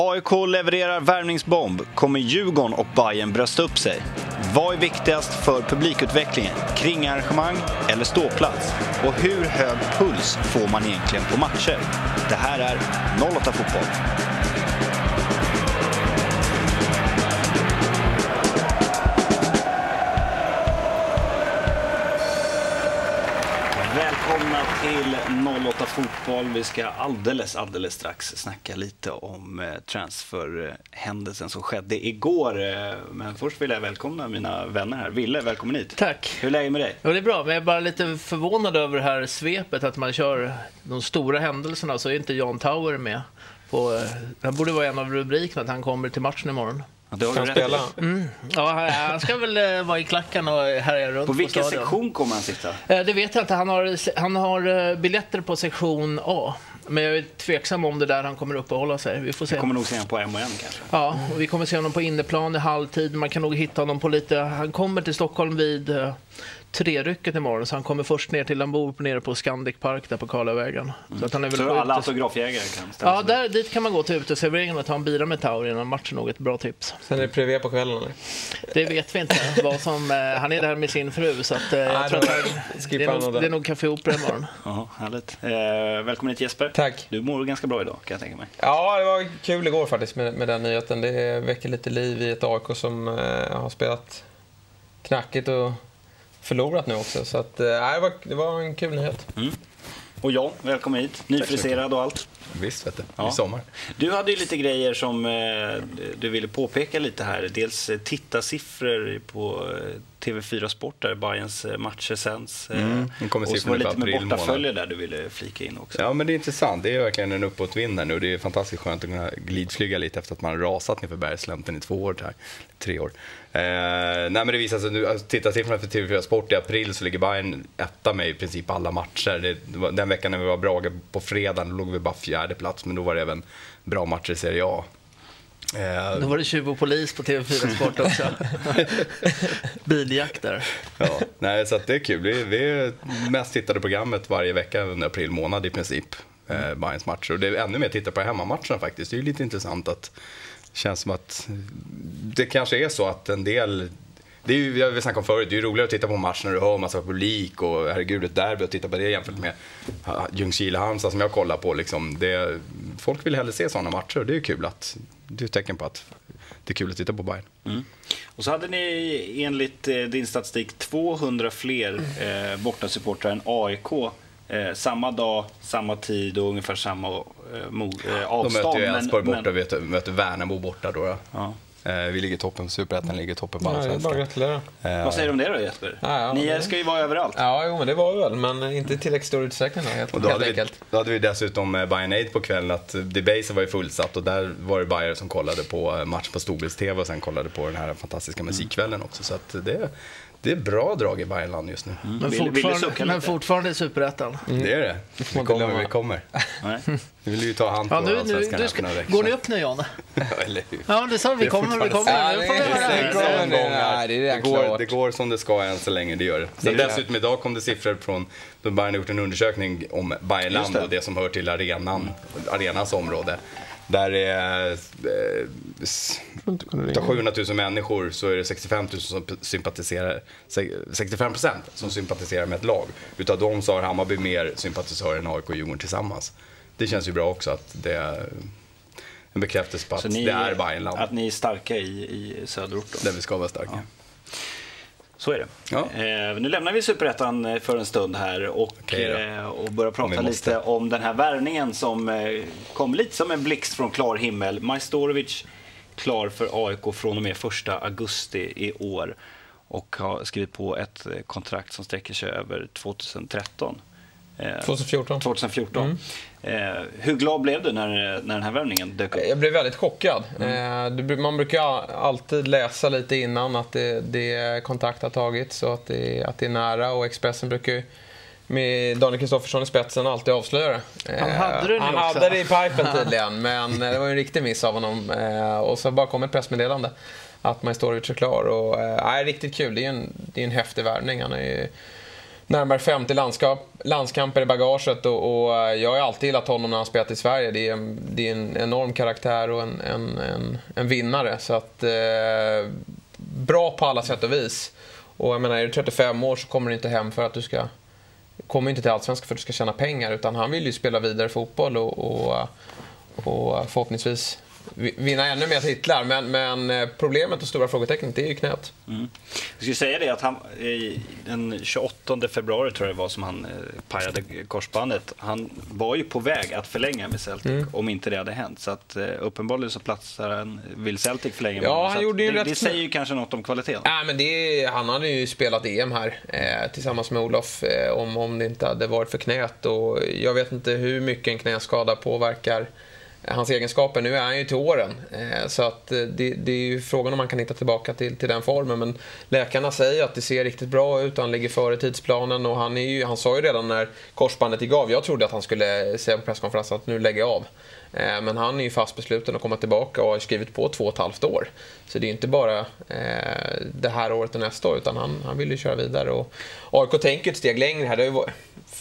AIK levererar värvningsbomb. Kommer Djurgården och Bayern brösta upp sig? Vad är viktigast för publikutvecklingen? Kringarrangemang eller ståplats? Och hur hög puls får man egentligen på matcher? Det här är 08 Fotboll. Till 08 Fotboll. Vi ska alldeles, alldeles strax snacka lite om eh, transferhändelsen som skedde igår. Eh, Men först vill jag välkomna mina vänner här. Ville, välkommen hit. Tack. Hur är läget med dig? Jo, det är bra, men jag är bara lite förvånad över det här svepet att man kör de stora händelserna så är inte Jan Tauer med. På, eh, här borde vara en av rubrikerna att han kommer till matchen imorgon. Ja, det har Kan du rätt spela? Ja, han- ska väl eh, vara i klacken och härja runt På vilken stadion. sektion kommer han sitta? Eh, Det vet jag inte. Han har, han har eh, biljetter på sektion A. Men jag är tveksam om det där han kommer uppehålla sig. Vi får se. Jag kommer nog se honom på M&M kanske. Ja, och vi kommer se honom på inneplan i halvtid. Man kan nog hitta honom på lite... Han kommer till Stockholm vid trerycket imorgon, så han kommer först ner till, han bor nere på Scandic Park där på Karlavägen. Så att han är väl Så alla autografjägare kan ställa Ja, där, dit kan man gå till uteserveringen och ta en bira med Tauri innan matchen. Nog ett bra tips. Sen är det privé på kvällen eller? Det vet vi inte. vad som, eh, han är där med sin fru, så att, eh, jag Nej, tror att han, det, är nog det. är nog Café Opera imorgon. Ja, härligt. Eh, välkommen hit Jesper. Tack. Du mår ganska bra idag kan jag tänka mig. Ja, det var kul igår faktiskt med, med den nyheten. Det väcker lite liv i ett AIK som eh, har spelat knackigt och förlorat nu också. Så att, nej, det, var, det var en kul nyhet. Och jag, välkommen hit. Nyfriserad och allt. Visst vet du, Ja. i sommar. Du hade ju lite grejer som eh, du ville påpeka lite här. Dels eh, tittarsiffror på eh, TV4 Sport där Bayerns eh, matcher sänds. eh, Mm, kommer och så var det lite för med bortafölje där du ville flika in också. Ja men det är intressant, det är verkligen en uppåtvind här nu. Det är fantastiskt skönt att kunna glidflyga lite efter att man har rasat nerför bergslänten i två år här. Tre år. Eh, nej men det visar sig nu, alltså, tittarsiffrorna för TV4 Sport i april så ligger Bayern etta med i princip alla matcher. Det, var, den veckan när vi var Brage på fredagen då låg vi bara fjärde plats men då var det även bra matcher i Serie A. Eh, Då var det tjuv och polis på TV4 Sport också. Biljakt där. Ja, nej, så det är kul. Vi, vi är mest tittade programmet varje vecka under april månad i princip. Eh, Bayerns matcher. Och det är ännu mer titta på hemmamatcherna faktiskt. Det är lite intressant att det känns som att det kanske är så att en del det är ju, jag om förut, det är ju roligare att titta på en match när du hör massa publik och herregud ett derby och titta på det jämfört med Ljungskile-Halmstad som jag kollar på. Liksom. Det, folk vill hellre se sådana matcher och det är ju kul att, det är ett tecken på att det är kul att titta på Bayern. Mm. Och så hade ni enligt eh, din statistik 200 fler eh, bortasupportrar än AIK. Eh, samma dag, samma tid och ungefär samma eh, mo, eh, De avstånd. möter ju Elfsborg borta och möter, möter Värnamo borta då. då. ja. Eh, vi ligger i toppen, Superettan ligger i toppen på Ja, det är bara Allsvenskan. Eh, Vad säger du om det då Jesper? Ja, ja, Ni det- ska ju vara överallt. Ja, jo, men det var vi väl, men inte i tillräckligt stor utsträckning då, helt, och då helt hade, vi, enkelt. då hade vi dessutom eh, Bayern Aid på kvällen, att Debaser var ju fullsatt och där var det Bayern som kollade på match på storbilds-tv och sen kollade på den här fantastiska musikkvällen också. Så att det, det är bra drag i Bayernland just nu. Men vill du fortfarande, men fortfarande i Superettan. Det är det. Vi kommer, vi kommer. Vi vill ju ta hand på Ja, nu, nu, du ska, går ni upp nu Jan? Eller hur? Ja, det sa vi. Kommer, vi kommer. sant. Nu får vi Ja, höra. det det det- går, det går som det ska än så länge, det gör det. Sen dessutom idag kom det siffror från, då Bayern har gjort en undersökning om Bayernland och det som hör till arenan, arenas område. Där är, eh, s- utav 700 000 människor så är det 65 000 som sympatiserar, se- 65 procent som sympatiserar med ett lag. Utav dem så har Hammarby mer sympatisörer än AIK och Djurgården tillsammans. Det känns ju bra också att det är en bekräftelse på att ni, det är Bayernland. Att ni är starka i, i söderort då. Där vi ska vara starka. Så är det. Ja. Eh, nu lämnar vi Superettan eh, för en stund här och, eh, och börjar Om prata måste. lite om den här värvningen som eh, kom lite som en blixt från klar himmel. Majstorovic klar för AIK från och med 1 augusti i år och har skrivit på ett eh, kontrakt som sträcker sig över 2013. Eh, 2014. 2014. Mm. Eh, hur glad blev du när, när den här värvningen dök upp? Jag blev väldigt chockad. Mm. Eh, Man brukar alltid läsa lite innan att det, det kontakt har tagits och att det, att det är nära och Expressen brukar ju med Daniel Kristoffersson i spetsen alltid avslöja det. Han hade det nu Han också. hade det i pipen tydligen, men det var en riktig miss av honom. Och så bara kom ett pressmeddelande att Majstorovic är klar. Och, nej, riktigt kul. Det är ju en, det är en häftig värvning. Han är ju närmare 50 landskap, landskamper i bagaget och, och eh, jag har alltid gillat honom när han spelat i Sverige. Det är, en, det är en enorm karaktär och en, en, en, en vinnare. Så att, eh, bra på alla sätt och vis. Och jag menar, är du 35 år så kommer du inte hem för att du ska kommer inte till Allsvenskan för att du ska tjäna pengar utan han vill ju spela vidare fotboll och, och, och eh, förhoppningsvis vinna ännu mer titlar. Men, men eh, problemet och stora frågetecknet är ju knät. Mm. Jag skulle säga det att han, den 28 februari tror jag det var som han eh, pajade korsbandet. Han var ju på väg att förlänga med Celtic mm. om inte det hade hänt. Så att eh, uppenbarligen så platsar han, vill Celtic förlänga med ja. Han gjorde ju det, rätt... det säger ju kanske något om kvaliteten. Ja, men det, han hade ju spelat EM här eh, tillsammans med Olof eh, om, om det inte hade varit för knät. Och jag vet inte hur mycket en knäskada påverkar Eh, hans egenskaper. Nu är han ju till åren, eh, så att eh, det, det, är ju frågan om man kan hitta tillbaka till, till den formen. Men läkarna säger att det ser riktigt bra ut, han ligger före tidsplanen och han, är ju, han sa ju redan när korsbandet gick av, jag trodde att han skulle säga på presskonferensen att nu lägger jag av. Eh, men han är ju fast besluten att komma tillbaka och har skrivit på två och ett halvt år. Så det är inte bara det här året och nästa år, utan han, han vill ju köra vidare. Och AIK tänker ett steg längre här. Det ju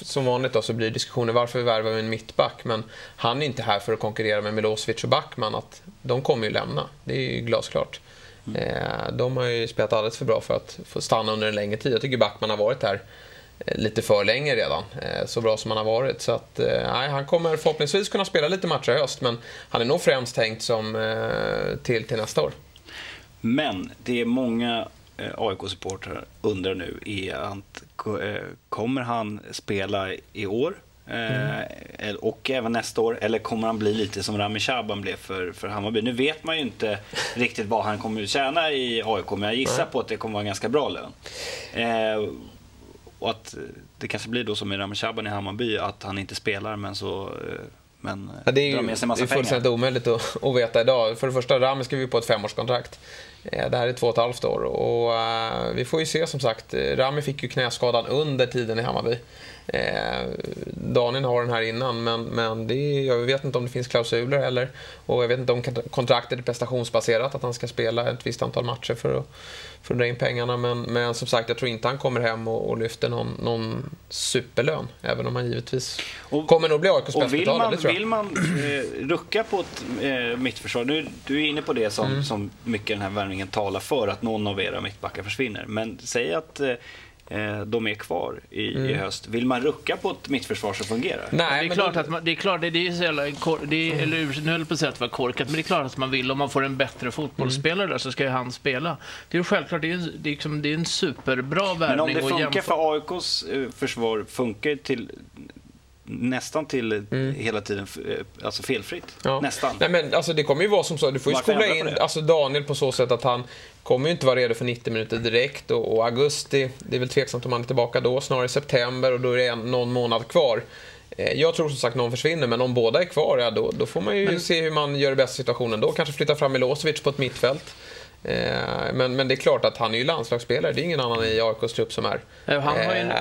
som vanligt då så blir diskussionen varför vi värvar en mittback. Men han är inte här för att konkurrera med Milosevic och Backman. Att de kommer ju lämna. Det är ju glasklart. Mm. Eh, de har ju spelat alldeles för bra för att få stanna under en längre tid. Jag tycker Backman har varit här eh, lite för länge redan. Eh, så bra som han har varit. Så att, nej, han kommer förhoppningsvis kunna spela lite matcher i höst. Men han är nog främst tänkt som till, till nästa år. Men det är många AIK-supportrar undrar nu är att Eh, kommer han spela i år? Mm. och även nästa år? Eller kommer han bli lite som Rami Shaban blev för, för Hammarby? Nu vet man ju inte riktigt vad han kommer att tjäna i AIK, men jag gissar på att det kommer att vara en ganska bra lön. Eh, och att det kanske blir då som med Rami Shaban i Hammarby, att han inte spelar men så eh, men ja, det är ju, med sig massa det är fullständigt omöjligt att, att veta idag. För det första, Rami skriver på ett femårskontrakt. Eh, det här är två och ett halvt år och uh, vi får ju se som sagt. Rami fick ju knäskadan under tiden i Hammarby. Eh, Daniel har den här innan, men, men det är, jag vet inte om det finns klausuler eller. Och jag vet inte om kontraktet är prestationsbaserat, att han ska spela ett visst antal matcher för att, för att dra in pengarna. Men, men som sagt, jag tror inte han kommer hem och, och lyfter någon, någon superlön. Även om han givetvis och, kommer nog bli AIKs bästa vill man, vill man eh, rucka på ett eh, mittförsvar, nu, du är inne på det som, mm. som mycket den här värvningen talar för, att någon av era mittbackar försvinner. Men säg att Eh, de är kvar i, mm. i, höst. Vill man rucka på ett mittförsvar som fungerar? Nej, det är klart att man, det är klart, det är så jävla, det är, eller nu höll på att säga att det var korkat, men det är klart att man vill, om man får en bättre fotbollsspelare där så ska ju han spela. Det är självklart, det är, det är, liksom, det är en superbra värvning. Men om det funkar för AIKs eh, försvar, funkar till nästan till mm. hela tiden eh, alltså felfritt. Ja. Nästan. Nej, men alltså, det kommer ju vara som så. Du får ju skola in alltså, Daniel på så sätt att han kommer ju inte vara redo för 90 minuter direkt. Och, och, augusti, det är väl tveksamt om han är tillbaka då. Snarare september och då är det en, någon månad kvar. Eh, jag tror som sagt någon försvinner, men om båda är kvar, ja, då, då får man ju men... se hur man gör det bästa situationen då. Kanske flytta fram Milosevic på ett mittfält. Eh, men, men det är klart att han är ju landslagsspelare. Det är ingen annan i AIKs trupp som är. Han har, en, eh,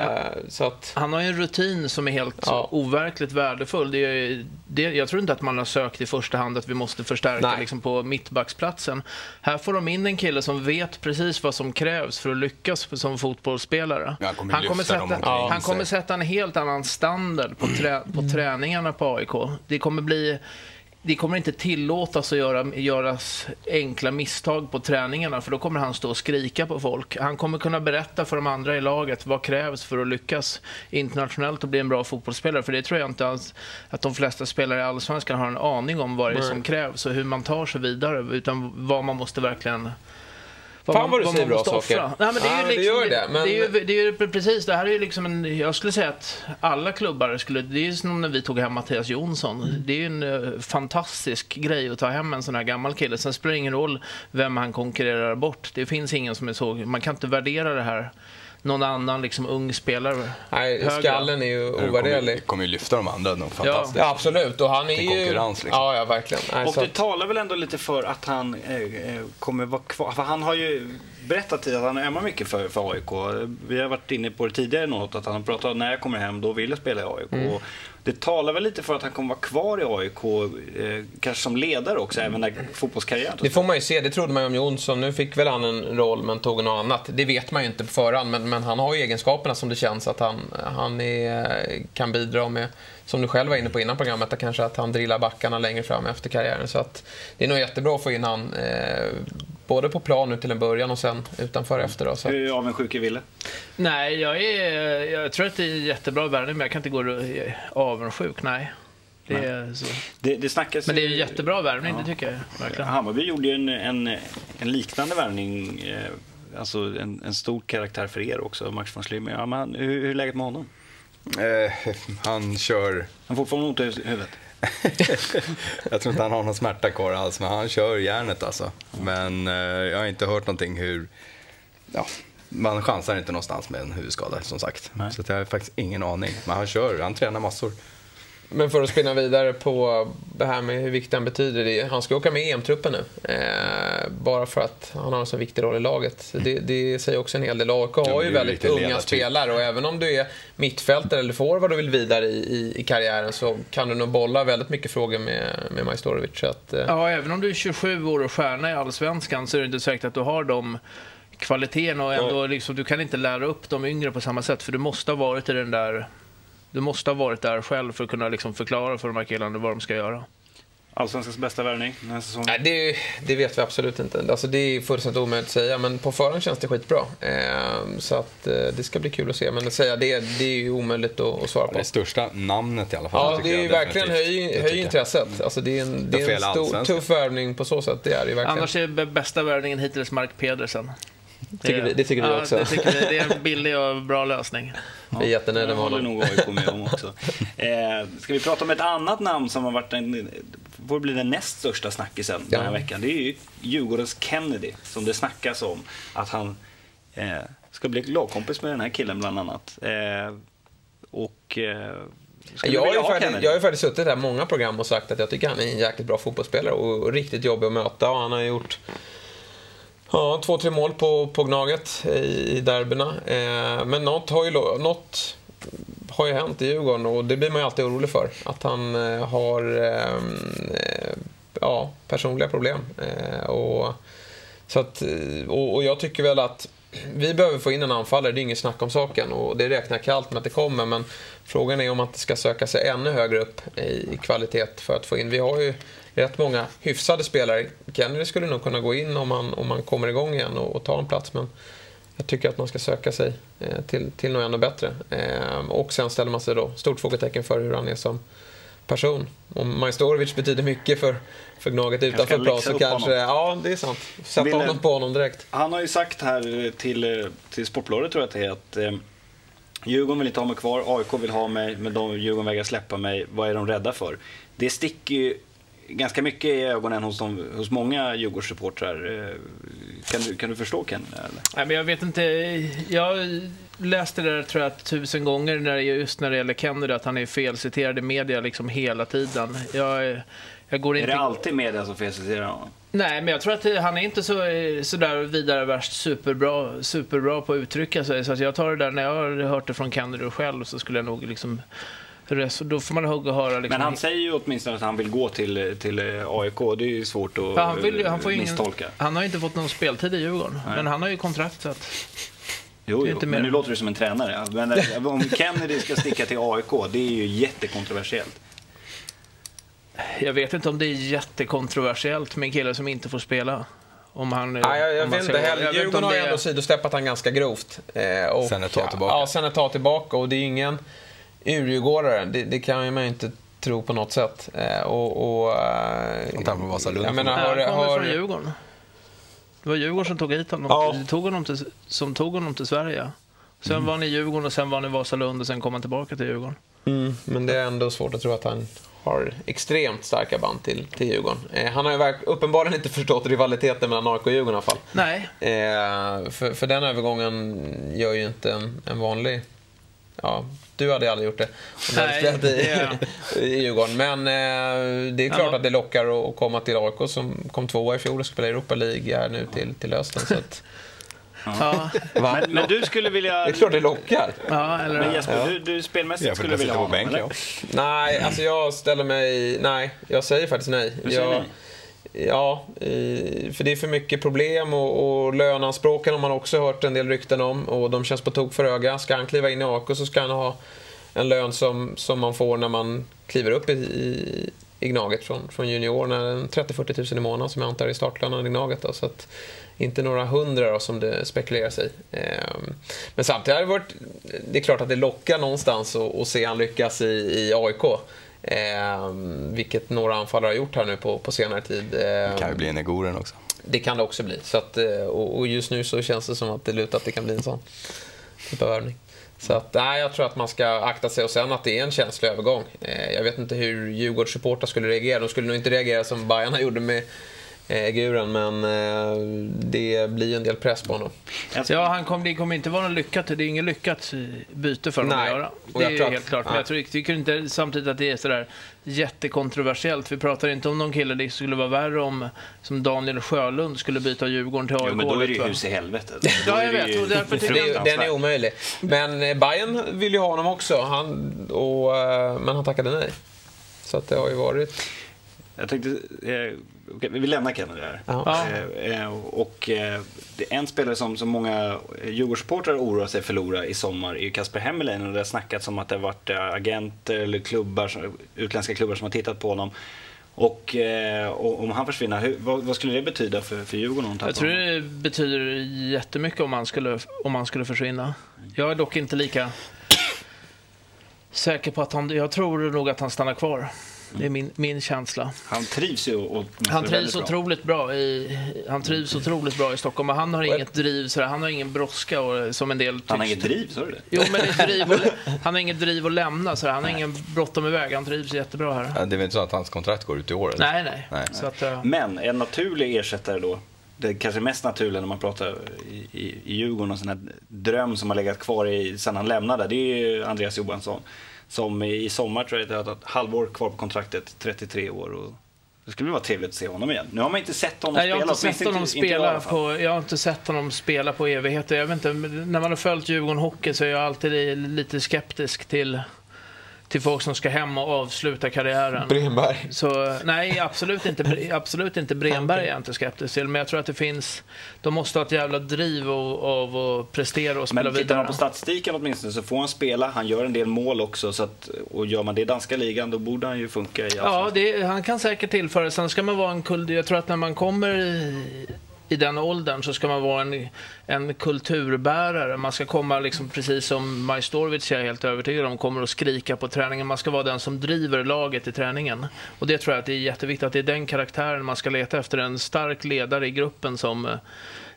så att... han har en rutin som är helt ja. overkligt värdefull. Det är, det, jag tror inte att man har sökt i första hand att vi måste förstärka liksom, på mittbacksplatsen. Här får de in en kille som vet precis vad som krävs för att lyckas som fotbollsspelare. han kommer, han kommer, sätta, ja, han kommer sätta en helt annan standard på, trä, på träningarna på AIK. Det kommer bli det kommer inte tillåtas att göra, göras enkla misstag på träningarna för då kommer han stå och skrika på folk. Han kommer kunna berätta för de andra i laget vad krävs för att lyckas internationellt och bli en bra fotbollsspelare. För det tror jag inte alls att de flesta spelare i Allsvenskan har en aning om vad det är som krävs och hur man tar sig vidare utan vad man måste verkligen Fan vad du säger bra saker. Nej, men det, är ju liksom, det, det, men... det, är ju, det är ju precis, det här är ju liksom en, jag skulle säga att alla klubbar skulle, det är ju som när vi tog hem Mattias Jonsson. Mm. Det är ju en uh, fantastisk grej att ta hem en sån här gammal kille. Sen spelar det ingen roll vem han konkurrerar bort. Det finns ingen som är så, man kan inte värdera det här någon annan liksom, ung spelare. Nej, högre. skallen är ju ovärderlig. Kommer, kommer ju lyfta de andra nog fantastiskt. Ja, absolut. Och han är ju... konkurrens liksom. Ja, ja, verkligen. Nej, och det att... talar väl ändå lite för att han eh, eh, kommer vara kvar. För han har ju berättat att han ömmar mycket för, för AIK. Vi har varit inne på det tidigare något, att han har pratat om när jag kommer hem, då vill jag spela i AIK. Mm. Och det talar väl lite för att han kommer vara kvar i AIK, eh, kanske som ledare också, även när fotbollskarriären Det får man ju se. Det trodde man ju om Jonsson. Nu fick väl han en roll, men tog något annat. Det vet man ju inte på förhand, men, men han har ju egenskaperna som det känns att han, han är, kan bidra med. Som du själv var inne på innan programmet, att kanske att han drillar backarna längre fram efter karriären. Så att det är nog jättebra att få in han, eh, både på plan nu till en början och sen utanför efter. Då, så. Hur avundsjuk är Ville? Nej, jag, är, jag tror att det är jättebra värvning, men jag kan inte gå avundsjuk. Nej. Det är så. Det, det snackas Men det är ju- jättebra värvning, det tycker jag verkligen. Hammarby gjorde ju en, en, en liknande värvning, eh, alltså en, en stor karaktär för er också, Max von Slimmer. Ja, men hur, hur är läget med honom? Eh, han kör... Han får fortfarande ont i huvudet. Jag tror inte han har någon smärta kvar alls, men han kör järnet alltså. Men eh, jag har inte hört någonting hur... Ja, man chansar inte någonstans med en huvudskada som sagt. Nej. Så jag har faktiskt ingen aning. Men han kör, han tränar massor. Men för att spinna vidare på det här med hur viktigt han betyder. Det, han ska åka med i EM-truppen nu. Eh, bara för att han har en så viktig roll i laget. Det, det säger också en hel del. AIK har ju väldigt unga ledartyp. spelare och även om du är mittfältare eller forward och vill vidare i, i, i karriären så kan du nog bolla väldigt mycket frågor med, med Majstorovic. Att, eh, Ja, även om du är 27 år och stjärna i Allsvenskan så är det inte säkert att du har de kvaliteterna och ändå liksom, du kan inte lära upp de yngre på samma sätt för du måste ha varit i den där du måste ha varit där själv för att kunna liksom förklara för de här killarna vad de ska göra. Allsvenskans bästa värvning den här säsongen. Nej, det, det vet vi absolut inte. Alltså, det är fullständigt omöjligt att säga, men på förhand känns det skitbra. Eh, så att, eh, det ska bli kul att se, men att säga det, det är ju omöjligt att, att svara på. Det största namnet i alla fall. Ja, det är ju verkligen höj, höj intresset. Alltså, det är en, det är en stor, tuff värvning på så sätt. Det är det verkligen. Annars är bästa värvningen hittills Mark Pedersen. Tycker vi- det tycker vi ja, också. Det, tycker vi, det är en billig och bra lösning. Vi är jättenöjda Det med håller honom. nog AIK med om också. Eh, ska vi prata om ett annat namn som har varit en, får bli den näst största snackisen den här Ja. veckan. Det är ju Djurgårdens Kennedy som det snackas om att han eh, ska bli lagkompis med den här killen bland annat. Eh, och eh, Jag har, faktiskt, jag har ju faktiskt suttit här många program och sagt att jag tycker han är en jäkligt bra fotbollsspelare och, och riktigt jobbig att möta. Och han har gjort ja, två, tre mål på, på Gnaget i, i derbyna. Eh, men något har, ju, något har ju hänt i Djurgården och det blir man ju alltid orolig för. Att han eh, har ehm, eh, ja, personliga problem. Eh, och, så att, eh, och, och jag tycker väl att vi behöver få in en anfallare, det är inget snack om saken. Och det räknar jag kallt med att det kommer. Men frågan är om man inte ska söka sig ännu högre upp i, i kvalitet för att få in. Vi har ju rätt många hyfsade spelare. Kennedy skulle nog kunna gå in om han, om han kommer igång igen och, och ta en plats. Men jag tycker att man ska söka sig eh, till, till något ännu bättre. Eh, och sen ställer man sig då stort frågetecken för hur han är som person. Om Majstorovic betyder mycket för, för Gnaget utanför plan så kanske... honom. Ja, det är sant. Sätta Vill- honom på honom direkt. Han har ju sagt här till, till Sportbladet tror jag att det är att eh, Djurgården vill inte ha mig kvar, AIK vill ha mig, men de, Djurgården vägrar släppa mig. Vad är de rädda för? Det sticker ju ganska mycket i ögonen hos, de, hos många Djurgårdssupportrar. Eh, Kan du, kan du förstå Ken? Eller? Nej, men jag vet inte. Jag läste det där tror jag tusen gånger när just när det gäller Kennedy, att han är felciterad i media liksom hela tiden. Jag, jag går Är inte... det alltid media som felciterar honom? Nej, men jag tror att han är inte så, så där vidare värst superbra, superbra på att uttrycka sig. Så att jag tar det där, när jag har hört det från Kennedy själv så skulle jag nog liksom... res- Då får man hugga och höra liksom... Men han säger ju åtminstone att han vill gå till, till AIK. Det är ju svårt att Ja, han, vill, han, får ju ingen, misstolka. han har ju inte fått någon speltid i Djurgården, Nej. men han har ju kontrakt så att... Jo, jo inte men nu låter du som en tränare. Men eh, om Kennedy ska sticka till AIK, det är ju jättekontroversiellt. Jag vet inte om det är jättekontroversiellt med en kille som inte får spela. Om han... Ja, jag, jag vet inte heller. inte Djurgården har ju är- ändå sidosteppat han ganska grovt. Eh, och, Sen ett tag tillbaka. Ja, sen ett tag tillbaka. Och det är ingen urdjurgårdare. Det, det kan ju man ju inte tro på något sätt. Eh, och, och, eh, Han från Vasalund. Jag menar, Nej, har, han kommer har, från Djurgården. Det var Djurgården som tog hit honom. Ja. Tog honom till, som tog honom till Sverige. Sen Mm. var han i Djurgården och sen var han i Vasalund och sen kom han tillbaka till Djurgården. Mm, men det är ändå svårt att tro att han har extremt starka band till, till Djurgården. Eh, han har ju uppenbarligen inte förstått rivaliteten mellan AIK och Djurgården i alla fall. Nej, Eh, för, för den övergången gör ju inte en, en vanlig... Ja, du hade aldrig gjort det. Hade Nej, spelat i, det- i Djurgården. Men eh, det är klart Ja. att det lockar att, komma till AIK som kom tvåa i fjol och spelade Europa League här nu till, till hösten. Så att, Ja? Men, men du skulle vilja... Det är klart det lockar. ja, Men eller... Jesper, du, du spelmässigt skulle vilja ha honom, bänk, eller? ja. Nej, alltså jag ställer mig... Nej, jag säger faktiskt nej. Du säger jag, nej? Ja, för det är för mycket problem och, och löneanspråken har man också hört en del rykten om och de känns på tok för höga. Ska han kliva in i AK så ska han ha en lön som, som man får när man kliver upp i, i, i Gnaget från, från juniorerna. 30-40 tusen i månaden som jag antar är startlönen i Gnaget. Då, så att inte några hundra då, som det spekuleras i. Ehm, men samtidigt har det varit... Det är klart att det lockar någonstans att, att se han lyckas i, i AIK. Ehm, vilket några anfallare har gjort här nu på, på senare tid. Ehm, Det kan ju bli en Negoren också. det kan det också bli. Så att, eh, och, och just nu så känns det som att det lutar att det kan bli en sån typ av värvning. Så att, nej, jag tror att man ska akta sig och sen att det är en känslig övergång. Eh, jag vet inte hur Djurgårds supportrar skulle reagera. De skulle nog inte reagera som Bajarna gjorde med eh, Guren, men eh, det blir en del press på honom. Ja, han kom, det kommer inte vara något lyckat. Det är inget lyckat byte för honom Nej. att göra. Det är ju att- helt klart. Men jag tror, tycker inte samtidigt att det är sådär jättekontroversiellt. Vi pratar inte om någon kille det skulle vara värre om som Daniel Sjölund skulle byta Djurgården till AIK. Jo, men då är det ju hus i helvetet. Ja, jag vet, ju och därför tycker jag- den är omöjlig. Men eh, Bayern vill ju ha honom också, han, och, eh, men han tackade nej. Så att det har ju varit... Jag tänkte, eh, okej, vi lämnar Kennedy här. Ja. Eh, eh, och eh, det är en spelare som, som många Djurgårdssupportrar oroar sig förlora i sommar är Kasper Hemmelin. Och det har snackats om att det har varit eh, agenter eller klubbar, som- utländska klubbar som har tittat på honom. Och, eh, och om han försvinner, hur, vad, vad skulle det betyda för, för Djurgården? Jag tror det betyder jättemycket om han skulle, om han skulle försvinna. Jag är dock inte lika säker på att han... Jag tror nog att han stannar kvar. Det är min, min känsla. Han trivs ju och, Han trivs väldigt bra. otroligt bra i, han trivs otroligt bra i Stockholm. Och han har inget driv, sådär. han har ingen brådska och, som en del tycks. Han har inget driv, sa du det? Jo, men det är driv och, han har inget driv att lämna. Sådär. Han har ingen bråttom iväg. Han trivs jättebra här. Ja, Det är väl inte så att hans kontrakt går ut i år? eller? Nej, nej. Nej. Så att, eh, Men en naturlig ersättare då, det kanske mest naturliga när man pratar i, i, i Djurgården, och sån här dröm som har legat kvar i, sen han lämnade, det är ju Andreas Johansson. Som i sommar tror jag har ett halvår kvar på kontraktet, 33 år. Och det skulle vara trevligt att se honom igen. Nu har man inte sett honom Nej, jag har spela. inte sett honom inte- inte spela fall. på, jag har inte sett honom spela på evigheter. Jag vet inte, när man har följt Djurgården Hockey så är jag alltid lite skeptisk till, till folk som ska hem och avsluta karriären. Bremberg. Så, nej, absolut inte, absolut inte Bremberg är jag inte skeptisk till. Men jag tror att det finns... De måste ha ett jävla driv av, av att prestera och spela Men tittar vidare. man på statistiken åtminstone så får han spela. Han gör en del mål också. Så att, och gör man det i danska ligan då borde han ju funka i Ja, det, han kan säkert tillföra. Sen ska man vara en kul... Jag tror att när man kommer i, i den åldern så ska man vara en, en kulturbärare. Man ska komma, liksom, precis som Majstorovic är jag helt övertygad om, kommer att skrika på träningen. Man ska vara den som driver laget i träningen. Och det tror jag att det är jätteviktigt att det är den karaktären man ska leta efter. En stark ledare i gruppen som eh,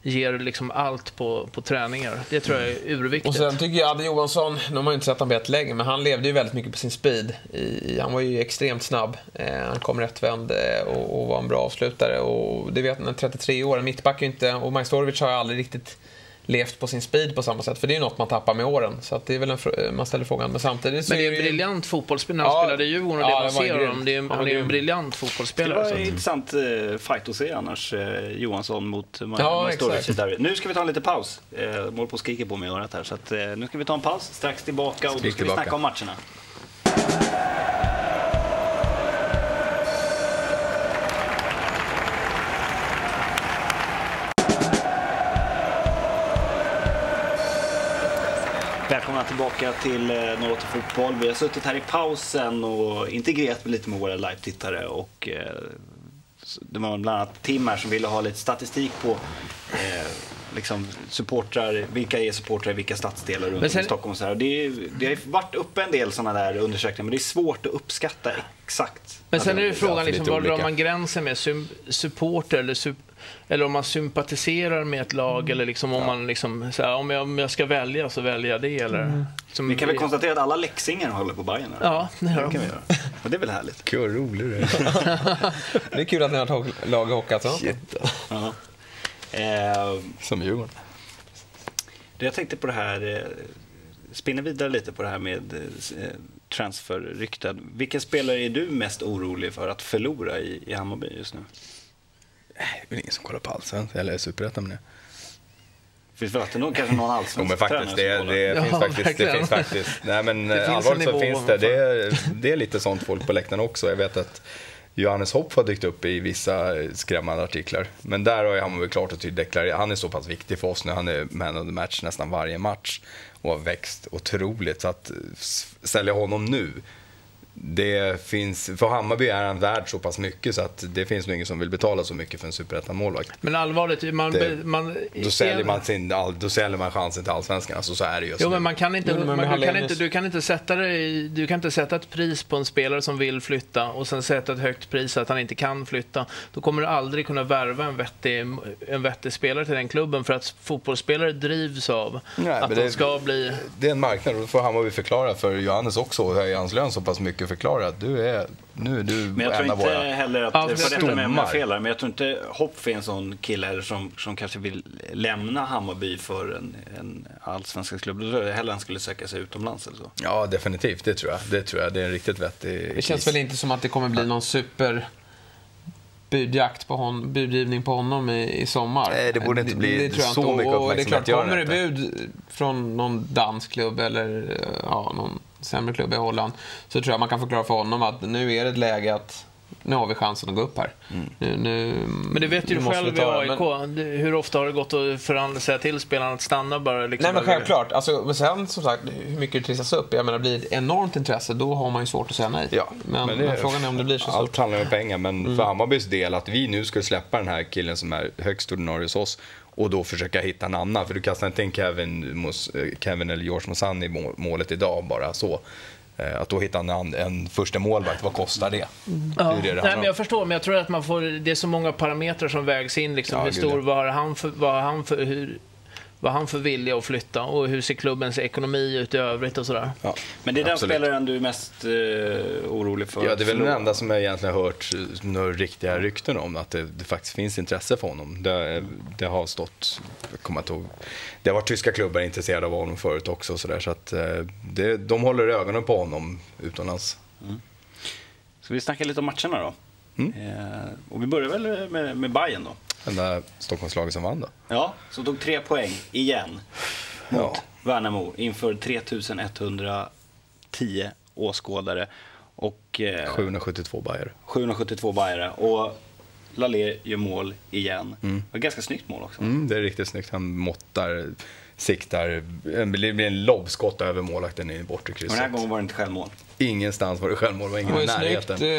ger liksom allt på, på träningar. Det tror jag är urviktigt. Och sen tycker jag Adde Johansson, nu har man ju inte sett honom på länge, men han levde ju väldigt mycket på sin speed. I, han var ju extremt snabb. Eh, han kom rättvänd eh, och, och var en bra avslutare. Och det vet man, 33 år, en mittback är ju inte... Och Majstorovic har ju aldrig riktigt levt på sin speed på samma sätt. För det är ju något man tappar med åren. Så att det är väl en fr- man ställer frågan. Men samtidigt så Men det är en ju- briljant fotbollsspelare när han Ja, spelade i Djurgården och ja, det det man ser honom. Det är, Han är ju en briljant Det fotbollsspelare. var så en intressant eh, fight att se annars, eh, Johansson mot Ma- Ja, derbyt. Nu ska vi ta en liten paus. Eh, håller på skriker på mig i örat här. Så att, eh, nu ska vi ta en paus, strax tillbaka och då ska vi snacka om matcherna. Välkomna tillbaka till eh, 08 Fotboll. Vi har suttit här i pausen och integrerat lite med våra live-tittare. Och, eh, det var bland annat Tim här som ville ha lite statistik på eh, liksom supportrar, vilka är supportrar i vilka stadsdelar runt Men om sen- i Stockholm. Så här. Det, det har varit uppe en del sådana där undersökningar men det är svårt att uppskatta exakt. Men sen är det frågan, liksom, var drar man gränsen med supporter eller, sup- eller om man sympatiserar med ett lag eller liksom om man liksom, så här, om, jag, om jag ska välja så väljer jag det eller... Som, Vi kan väl konstatera att alla läxingar håller på Bayern? eller? Ja, det gör de. kan vi göra. Och det är väl härligt. Gud vad rolig du är. Det är kul att ni har tagit lag i Hockeyallsvenskan. Shit, alltså. Ja. Eh, Som Djurgården. Det jag tänkte på det här, eh, spinner vidare lite på det här med eh, transferrykten. Vilken spelare är du mest orolig för att förlora i, i Hammarby just nu? Det är ingen som kollar på Allsvenskan eller Superettan med det. Finns väl alltid någon, kanske någon Jo, allsvensk men faktiskt, det, tränare som håller. det, Ja, finns faktiskt, det finns faktiskt. Nej men Det finns allvarligt så finns det. Det är, det är lite sånt folk på läktaren också. Jag vet att Johannes Hopp har dykt upp i vissa skrämmande artiklar. Men där har han väl klart och tydligt deklarerat, han är så pass viktig för oss nu. Han är man of the match nästan varje match och har växt otroligt. Så att sälja honom nu, det finns, för Hammarby är han värd så pass mycket så att det finns nog ingen som vill betala så mycket för en superettan-målvakt. Men allvarligt, man... Det- man Då säljer man, sin, då säljer man chansen till allsvenskan, alltså så är det just Jo, nu. men man kan inte, Men- men man, med du, kan inte, du, kan inte sätta i, du kan inte sätta ett pris på en spelare som vill flytta och sen sätta ett högt pris att han inte kan flytta. Då kommer du aldrig kunna värva en vettig, en vettig spelare till den klubben för att fotbollsspelare drivs av Nej, att men de det- ska bli... Det är en marknad och då får Hammarby förklara för Johannes också och höja hans lön så pass mycket förklara att du är, nu är du Men jag tror en av inte våra... heller att, för detta med, stommar. fel här, men jag tror inte Hopp är en sån kille heller som, som kanske vill lämna Hammarby för en, en allsvensk klubb. Då tror jag hellre han skulle söka sig utomlands eller så. Ja, definitivt. Det tror jag. Det tror jag. Det är en riktigt vettig Det känns väl inte som att det kommer bli någon super budjakt på hon, budgivning på honom i, i sommar. Nej, det borde inte bli tror jag så inte. mycket Och det är klart, uppmärksamhet kommer det det bud från någon dansk klubb eller ja, någon sämre klubb i Holland så tror jag man kan förklara för honom att nu är det ett läge att nu har vi chansen att gå upp här. Mm. Nu, nu, Men det vet ju du måste själv i det. AIK. Men- Det- Hur ofta har det gått att förhandla sig till spelarna att stanna bara? Liksom Nej men självklart. Alltså, men sen som sagt, hur mycket det trissas upp. Jag menar, blir det enormt intresse då har man ju svårt att säga nej. Ja, men, det- men frågan är om det blir så Allt stort. handlar om pengar, men för Hammarbys del att vi nu skulle släppa den här killen som är högst ordinarie hos oss och då försöka hitta en annan. För du kastar inte in Kevin, eh, Kevin eller George Mosan i må- målet idag bara så. Eh, Att då hitta en, en första målvakt, vad kostar det? Ja. Det det Nej, men jag förstår, men jag tror att man får, det är så många parametrar som vägs in. Liksom, Ja, hur stor, vad har han för, vad har han för, hur, vad har han för vilja att flytta och hur ser klubbens ekonomi ut i övrigt och sådär. Ja, Men det är den absolut. spelaren du är mest eh, orolig för? Ja, det är väl den enda som jag egentligen har hört några riktiga rykten om, att det, det faktiskt finns intresse för honom. Det, det har stått, jag kommer inte ihåg, det har varit tyska klubbar intresserade av honom förut också, så, där, så att eh, det, de håller ögonen på honom utomlands. Ska vi snacka lite om matcherna då? Mm. Eh, och vi börjar väl med, med Bayern då. Enda Stockholmslaget som vann då. Ja, som tog tre poäng igen mot Ja. Värnamo inför 3110 åskådare och eh, 772 Bayer. 772 bajare. Och Lalé gör mål igen. Det var ett ganska snyggt mål också. Mm, det är riktigt snyggt. Han måttar, siktar, det blir en lobbskott över målvakten i bortre Och den här krysset. gången var det inte självmål. Ingenstans var det självmål, var Det ingen var i närheten. snyggt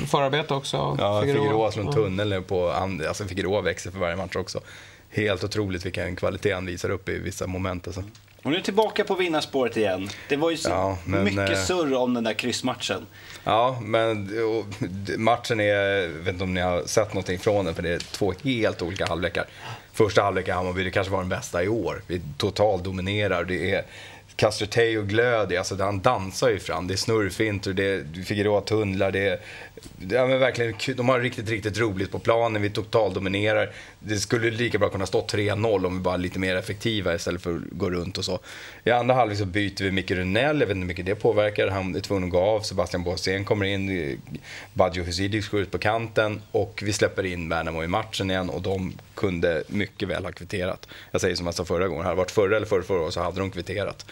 eh, förarbete också. Ja, Figueroa slår en tunnel på, alltså Figueroa växer för varje match också. Helt otroligt vilken kvalitet han visar upp i vissa moment. Alltså. Och nu är tillbaka på vinnarspåret igen. Det var ju så Ja, men, mycket eh, surr om den där kryssmatchen. Ja, men och, matchen är, jag vet inte om ni har sett någonting från den, för det är två helt olika halvlekar. Första halvlek i Hammarby, det kanske var den bästa i år. Vi totalt dominerar. Det är Castrotei och glöd, alltså han dansar ju fram. Det är snurrfinter, det är Figueroa tunnlar, det är, Ja, men verkligen, de har riktigt, riktigt roligt på planen. Vi totalt dominerar. Det skulle lika bra kunna stå 3-0 om vi bara är lite mer effektiva istället för att gå runt och så. I andra halvlek så byter vi Micke Runell, jag vet inte hur mycket det påverkar. Han är tvungen att gå av, Sebastian Båsén kommer in, Badjo Husidic går ut på kanten och vi släpper in Värnamo i matchen igen och de kunde mycket väl ha kvitterat. Jag säger som jag sa förra gången, hade det varit förra eller förra, förra så hade de kvitterat.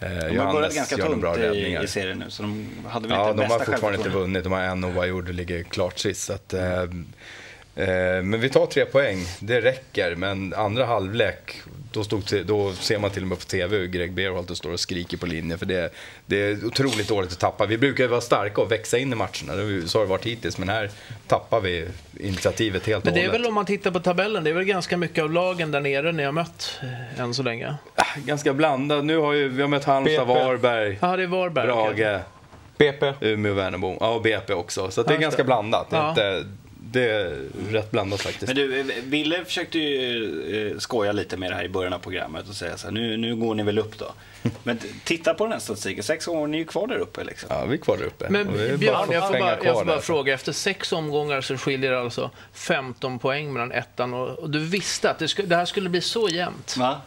Eh, De har börjat ganska bra i, i serien nu, så de hade väl Ja, inte de har bästa fortfarande inte vunnit. De har en oavgjord och ligger klart sist. Så att, eh, men vi tar tre poäng, det räcker. Men andra halvlek, då, stod, då ser man till och med på TV hur Greg Berhalter står och skriker på linjen. För det, det är otroligt dåligt att tappa. Vi brukar ju vara starka och växa in i matcherna. Så har det varit hittills. Men här tappar vi initiativet helt Men och det är hållet. väl om man tittar på tabellen, det är väl ganska mycket av lagen där nere ni har mött eh, än så länge? Ganska blandat. Nu har ju, vi har mött Halmstad. Varberg, Ja, det är Varberg. Brage, BP. Umeå, Värnamo. Ja, och BP också. Så det är ganska blandat. Det är, Ja. inte, det är rätt blandat faktiskt. Men du, eh, Ville försökte ju eh, skoja lite med det här i början av programmet och säga så här, nu, nu går ni väl upp då. Men titta på den här statistiken, sex år, ni är ju kvar där uppe liksom. Ja, vi är kvar där uppe. Men Björn, jag får bara, jag får bara där. fråga. Efter sex omgångar så skiljer det alltså 15 poäng mellan ettan och, och du visste att det, skulle, det här skulle bli så jämnt. Va?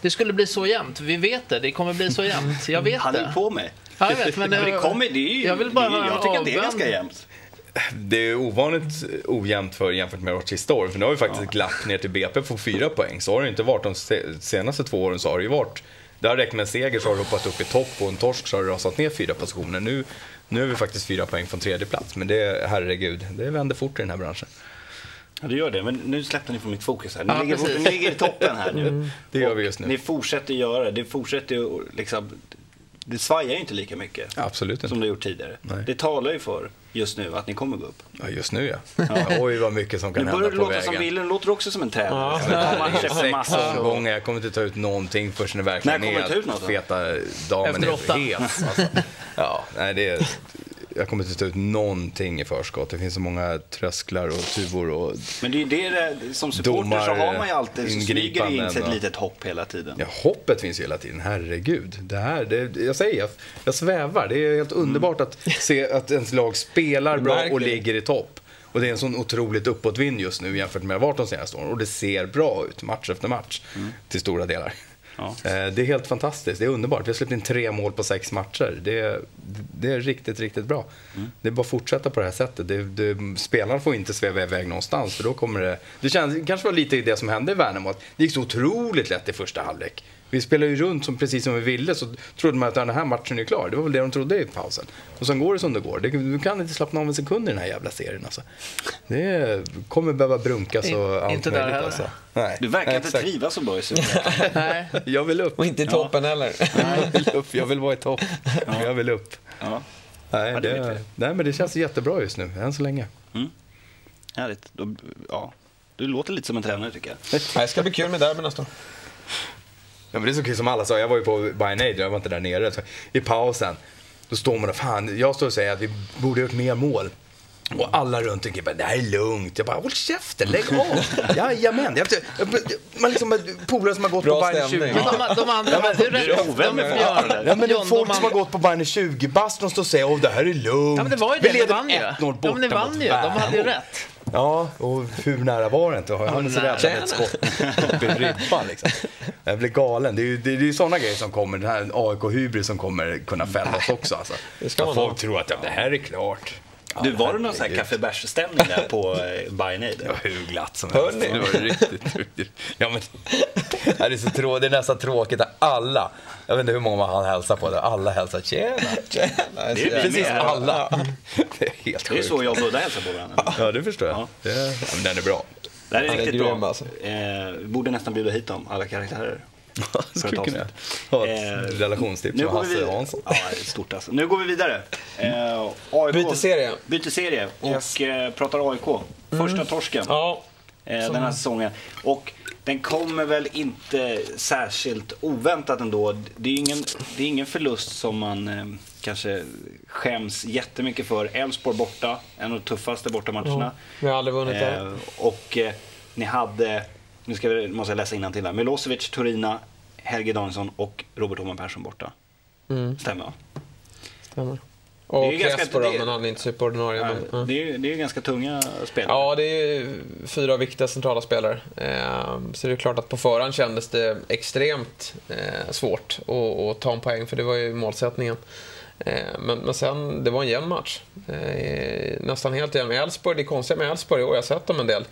Det skulle bli så jämnt. Vi vet det. Det kommer bli så jämnt. Jag vet Han är det. på mig. Ja, jag vet, men Men det kommer, det är ju, jag vill bara det jag tycker att det är avbön. ganska jämnt. Det är ovanligt ojämnt för jämfört med vårt sista år. För nu har vi faktiskt ett glapp ner till BP på fyra poäng. Så har det inte varit de se- senaste två åren. så har det ju varit det har räckt med en seger så har det hoppat upp i topp och en torsk så har det rasat ner fyra positioner. Nu, nu är vi faktiskt fyra poäng från tredje plats. Men det, herregud, det vänder fort i den här branschen. Ja, det gör det. Men nu släppte ni från mitt fokus här. Ni, Ja, ligger, precis. ni ligger i toppen här nu. Det gör vi just nu. Ni fortsätter göra det. Det fortsätter ju liksom... Det svajar ju inte lika mycket Absolut som inte. det gjort tidigare. Nej. Det talar ju för just nu att ni kommer gå upp. Ja, just nu ja. Oj, vad mycket som Nu kan börjar hända på låta vägen. som Wille, nu låter du också som en tränare. Ja. Ja. Sex omgångar, jag kommer inte ta ut någonting förrän det verkligen När kommer är du ta ut något feta damen Efter är het. Alltså. Ja, nej, det är, jag kommer inte ta ut någonting i förskott. Det finns så många trösklar och tuvor och Men det är ju det, som supporter så har man ju alltid, så smyger in sig ett litet hopp hela tiden. Ja, hoppet finns ju hela tiden. Herregud. Det här, det, jag säger, jag, jag svävar. Det är helt underbart att se att ens lag spelar bra och ligger i topp. Och det är en sån otroligt uppåtvind just nu jämfört med vart de senaste åren. Och det ser bra ut match efter match till stora delar. Ja. Eh, Det är helt fantastiskt. Det är underbart. Vi har släppt in tre mål på sex matcher. Det är, det är riktigt, riktigt bra. Det är bara att fortsätta på det här sättet. Det, det, spelarna får inte sväva iväg någonstans för då kommer det... Det känns, kanske var lite det som hände i Värnamo. Det gick så otroligt lätt i första halvlek. Vi spelade ju runt som, precis som vi ville så trodde man att den här matchen är klar. Det var väl det de trodde i pausen. Och sen går det som det går. Du kan inte slappna av en sekund i den här jävla serien alltså. Det kommer behöva brunkas och In- allt inte där möjligt heller. alltså. Nej, Du verkar nej, inte exakt. trivas så bra i. Nej. Jag vill upp. Och inte i toppen heller. Jag vill upp. Jag vill vara i topp. Jag vill upp. Ja, Nej, Ja, det nej, men det känns jättebra just nu, än så länge. härligt. Då, ja. Du låter lite som en tränare tycker jag. Det ska bli kul med derby nästa år. Ja, men det är så kul som alla sa, jag var ju på Bayern jag var inte där nere. Så I pausen, då står man och fan, jag står och säger att vi borde ha gjort mer mål. Och alla runt omkring bara, det här är lugnt. Jag bara, håll käften, lägg av. Jajamän. Jag, jag, man liksom, polare som har gått Bra på Bayern stämning. 20. Men de, de andra hade ju rätt. du ovän med folk? Ja, Ja, men det är folk som har gått på Bayern 20 bast de står och säger, åh det här är lugnt. Ja, men det var ju vi det. Leder vann ju. 1-0 Ja, borta men ni vann ju. De hade ju rätt. Ja, och hur nära var det inte? Har han så nära. räddat ett skott upp i ribban liksom. Jag blir galen. Det är ju det är ju sådana grejer som kommer. Den här AIK-hybris som kommer kunna fälla oss också. Alltså. Det ska Att man folk ha. tror att ja, det här är klart. Ja, Du, var det någon sån här kaffebärsstämning där på eh, Bayern Aid? Det var hur glatt som helst. Det var riktigt, riktigt. Ja, men, det, är så trå, det är nästan tråkigt att alla, jag vet inte hur många han hälsar på, det, alla hälsar tjena. tjena. Det är Precis alla. Det är helt Det är sjukt. så jag och Budda hälsar på varandra. Ja, det förstår jag. Ja. Men den är bra. Det här är riktigt grym, bra. alltså. Eh, vi borde nästan bjuda hit dem, alla karaktärer. Skulle kunna avsnitt. ha Eh, ett relationstips Nu med går vi Hasse vidare. Hansson. Ja, det stort alltså. Nu går vi vidare. Eh, AIK, Byter serie. Byter serie och Yes. eh, pratar AIK. Första torsken Ja, eh, den här säsongen. Och den kommer väl inte särskilt oväntat ändå. Det är ingen, det är ingen förlust som man eh, kanske skäms jättemycket för. Elfsborg borta, en av de tuffaste bortamatcherna. vi har aldrig vunnit där. Eh, och eh, ni hade, nu ska vi, måste jag läsa till här, Milosevic, Torina, Helge Danielsson och Robert Åhman Persson borta. Mm, Stämmer va? stämmer. Och Crespo då, men han är inte superordinarie. Ja, Men, ja. det, är, det är ganska tunga spelare. Ja, det är ju fyra viktiga centrala spelare. Eh, Så det är klart att på förhand kändes det extremt eh, svårt att, att ta en poäng, för det var ju målsättningen. Eh, Men, men sen, det var en jämn match. Eh, Nästan helt jämn. Elfsborg, det är konstigt med Elfsborg i år, jag har sett dem en del.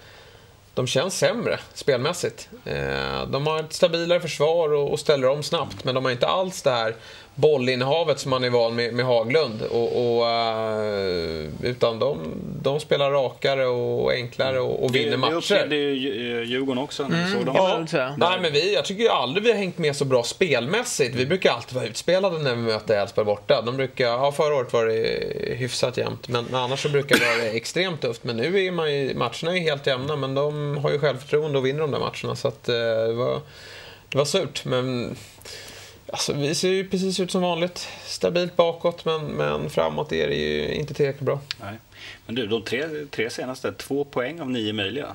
De känns sämre spelmässigt. Eh, de har ett stabilare försvar och ställer om snabbt, men de har inte alls det här bollinnehavet som man är van med med Haglund. Och, och, eh, utan de, de spelar rakare och enklare och, och det, vinner det matcher. upplevde ju eh, Djurgården också. dem. kan man väl säga. Nej, men vi, jag tycker ju aldrig vi har hängt med så bra spelmässigt. Vi brukar alltid vara utspelade när vi möter Elfsborg borta. De brukar, ja, förra året var det hyfsat jämnt, men annars så brukar det vara extremt tufft. Men nu är man ju, matcherna är ju helt jämna, men de har ju självförtroende och vinner de där matcherna. Så att, eh, det, var, det var surt, men alltså, vi ser ju precis ut som vanligt. Stabilt bakåt, men, men framåt är det ju inte tillräckligt bra. Nej. Men du, de tre, tre senaste, två poäng av nio möjliga.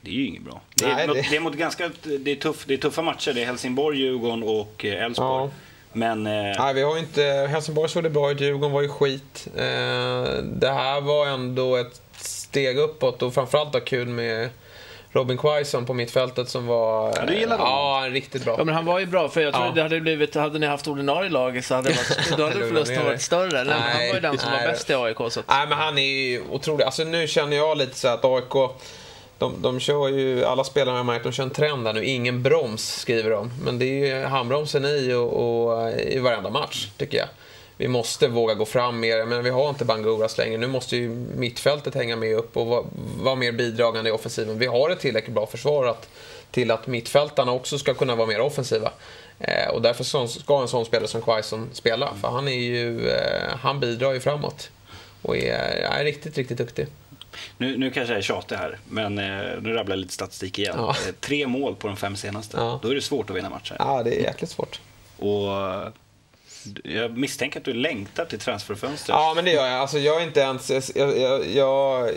Det är ju inget bra. Det är, Nej, mot, det- det... är mot ganska, det är, tuff, det är tuffa matcher. Det är Helsingborg, Djurgården och eh, Elfsborg. Ja. Men eh, Nej, vi har inte... Helsingborg såg det bra ut, Djurgården var ju skit. Eh, det här var ändå ett steg uppåt och framförallt kul med Robin Quaison på mittfältet som var... Ja, du gillar honom. Ja, riktigt bra. Ja, men han var ju bra, för jag tror Ja. det hade blivit, hade ni haft ordinarie lag så hade, det varit, då hade förlusten varit större. Nej, han var ju den som nej. var bäst i AIK. Så att, Nej, men han är ju otrolig. Alltså nu känner jag lite så att AIK, de, de kör ju, alla spelare har märkt, de kör en trend där nu. Ingen broms, skriver de. Men det är ju handbromsen i och, och i varenda match, tycker jag. Vi måste våga gå fram mer, men vi har inte Banguras längre. Nu måste ju mittfältet hänga med upp och vara, vara mer bidragande i offensiven. Vi har ett tillräckligt bra försvar att, till att mittfältarna också ska kunna vara mer offensiva. Eh, och därför ska en sån spelare som Quaison spela, för han, är ju, eh, han bidrar ju framåt. Och är, är riktigt, riktigt duktig. Nu, nu kanske jag är tjatig här, men eh, nu rabblar jag lite statistik igen. Ja. Eh, Tre mål på de fem senaste. Ja. Då är det svårt att vinna matcher. Ja, det är jäkligt svårt. Och jag misstänker att du längtar till transferfönstret. Ja, men det gör jag. Alltså, jag är inte ens... Jag, jag, jag,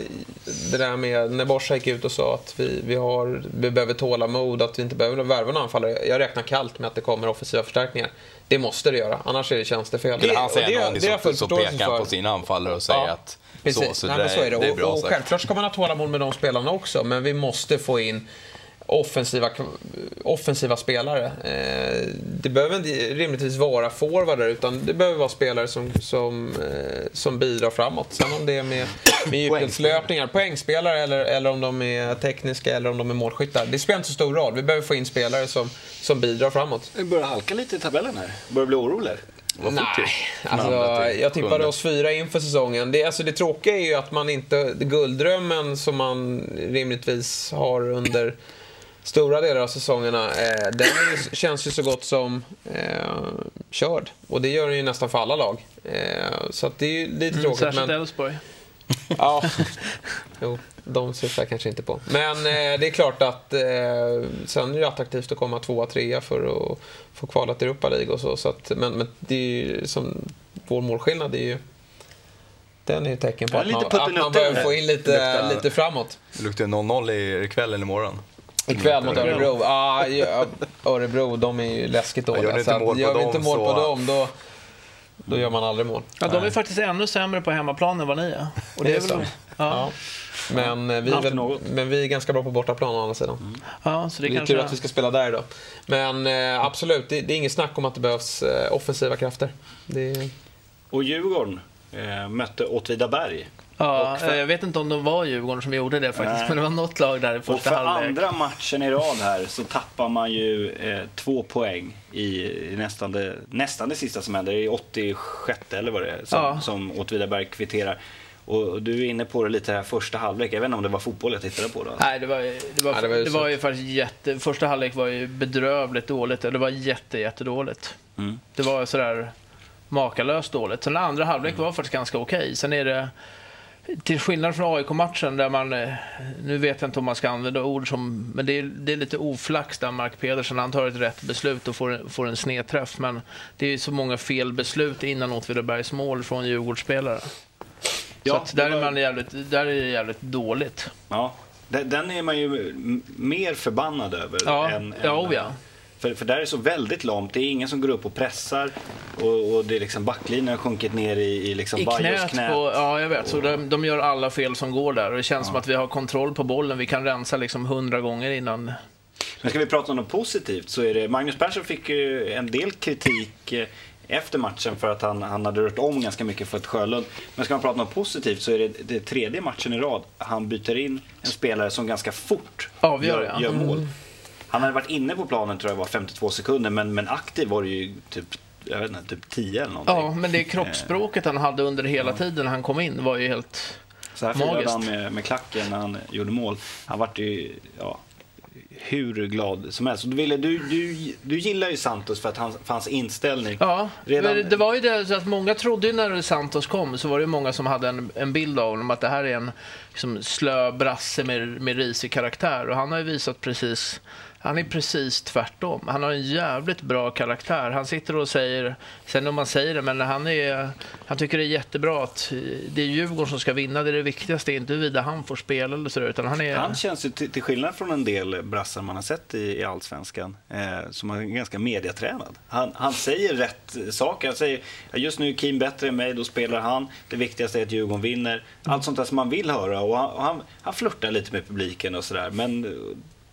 det där med när Borsa gick ut och sa att vi, vi, har, vi behöver tålamod, att vi inte behöver värva en anfallare. Jag räknar kallt med att det kommer offensiva förstärkningar. Det måste det göra, annars är det tjänstefel. Det, han och säger det, någon det jag som, pekar för. på sina anfallare och säger Ja, att Precis, så, så, Nej, det, men så är det. det är och, bra och självklart ska man ha tålamod med de spelarna också, men vi måste få in offensiva, offensiva spelare. Eh, det behöver inte rimligtvis vara forwarder, utan det behöver vara spelare som, som, eh, som bidrar framåt. Sen om det är med, med djupledslöpningar, poängspelare, eller, eller om de är tekniska eller om de är målskyttar. Det spelar inte så stor roll. Vi behöver få in spelare som, som bidrar framåt. Det börjar halka lite i tabellen här. Börjar bli orolig. Nej, alltså, jag tippade oss fyra inför säsongen. Det, alltså, det tråkiga är ju att man inte... Gulddrömmen som man rimligtvis har under stora delar av säsongerna, eh, den ju, känns ju så gott som eh, körd. Och det gör den ju nästan för alla lag. Eh, så att det är ju lite mm, tråkigt. särskilt Men, Elfsborg. ja, jo, de syftar jag kanske inte på. Men eh, det är klart att eh, sen är det attraktivt att komma tvåa, trea för att få kvala till Europa League och så. så att, men, men det är ju som vår målskillnad är ju den är ju ett tecken på Ja, att man, att man där. få in lite, Luktar- lite framåt. Det luktar 0-0 i- ikväll eller imorgon. Ikväll mot Örebro. Ah, ja, Örebro, de är ju läskigt dåliga. gör ni inte mål på gör vi dem inte mål på så- dem, då, då gör man aldrig mål. Ja, de är faktiskt ännu sämre på hemmaplan än vad ni är. Och det är väl, ja. Men, eh, vi väl, men vi är ganska bra på bortaplan å andra sidan. ja, så det Det är kanske... tur att vi ska spela där idag. Men eh, absolut, det, det är inget snack om att det behövs eh, offensiva krafter. Det, Och Djurgården eh, mötte Åtvidaberg. Ja, Och för- jag vet inte om de var Djurgården som gjorde det faktiskt, Nej. men det var något lag där i Och första för halvlek. andra matchen i rad här så tappar man ju eh, två poäng i, i nästan, det, nästan det sista som händer. I 86 eller vad det är som, Ja. som Åtvidaberg kvitterar. Och du är inne på det lite här första halvlek. Jag vet inte om det var fotboll jag tittade på då. Nej, det var, det var, Ja, det var ju det var ju faktiskt jätte... Första halvlek var ju bedrövligt dåligt. Det var jätte, jättedåligt. Mm. Det var sådär makalöst dåligt. Sen andra halvlek var faktiskt ganska okej. Sen är det... Till skillnad från AIK-matchen där man, eh, nu vet jag inte om man ska använda ord som, men det är, det är lite oflax där Mark Pedersen, han tar ett rätt beslut och får, får en snedträff. Men det är så många fel beslut innan Åtvidabergs mål från Djurgårdsspelare. Ja, så att där, var- är man jävligt, där är det jävligt dåligt. Ja, den, är man ju mer förbannad över. Ja, än, än, oh ja. För, för där är det så väldigt lamt. Det är ingen som går upp och pressar. Och, och det är liksom backlinjen har sjunkit ner i, i liksom I knät, knät. på, ja jag vet. Så de, de gör alla fel som går där och det känns som att vi har kontroll på bollen. Vi kan rensa liksom hundra gånger innan. Men ska vi prata om något positivt så är det Magnus Persson fick ju en del kritik eh, efter matchen för att han, han hade rört om ganska mycket för ett Sjölund. Men ska man prata om något positivt så är det, det tredje matchen i rad han byter in en spelare som ganska fort Avgör, gör, ja. gör mål. Han hade varit inne på planen tror jag var 52 sekunder men, men aktiv var det ju typ, jag vet inte, typ 10 eller någonting. Ja, men det kroppsspråket han hade under hela tiden när han kom in var ju helt... Så här firade Magiskt. han med, med klacken när han gjorde mål. Han vart ju ja, hur glad som helst. Du, ville, du, du, du gillar ju Santos för att han, för hans inställning. Ja, Redan- men det var ju det att många trodde ju när Santos kom så var det ju många som hade en, en bild av honom att det här är en liksom, slö brasse med, med risig karaktär och han har ju visat precis han är precis tvärtom. Han har en jävligt bra karaktär. Han sitter och säger, sen om man säger det, men han, är, han tycker det är jättebra att det är Djurgården som ska vinna. Det är det viktigaste, inte huruvida han får spela eller sådär. Utan han, är... han känns ju till, skillnad från en del brassar man har sett i, i Allsvenskan, eh, som är ganska mediatränad. Han, han säger rätt saker. Han säger, just nu är Kim bättre än mig, då spelar han. Det viktigaste är att Djurgården vinner. Allt sånt där som man vill höra. Och han, och han, han flörtar lite med publiken och sådär. Men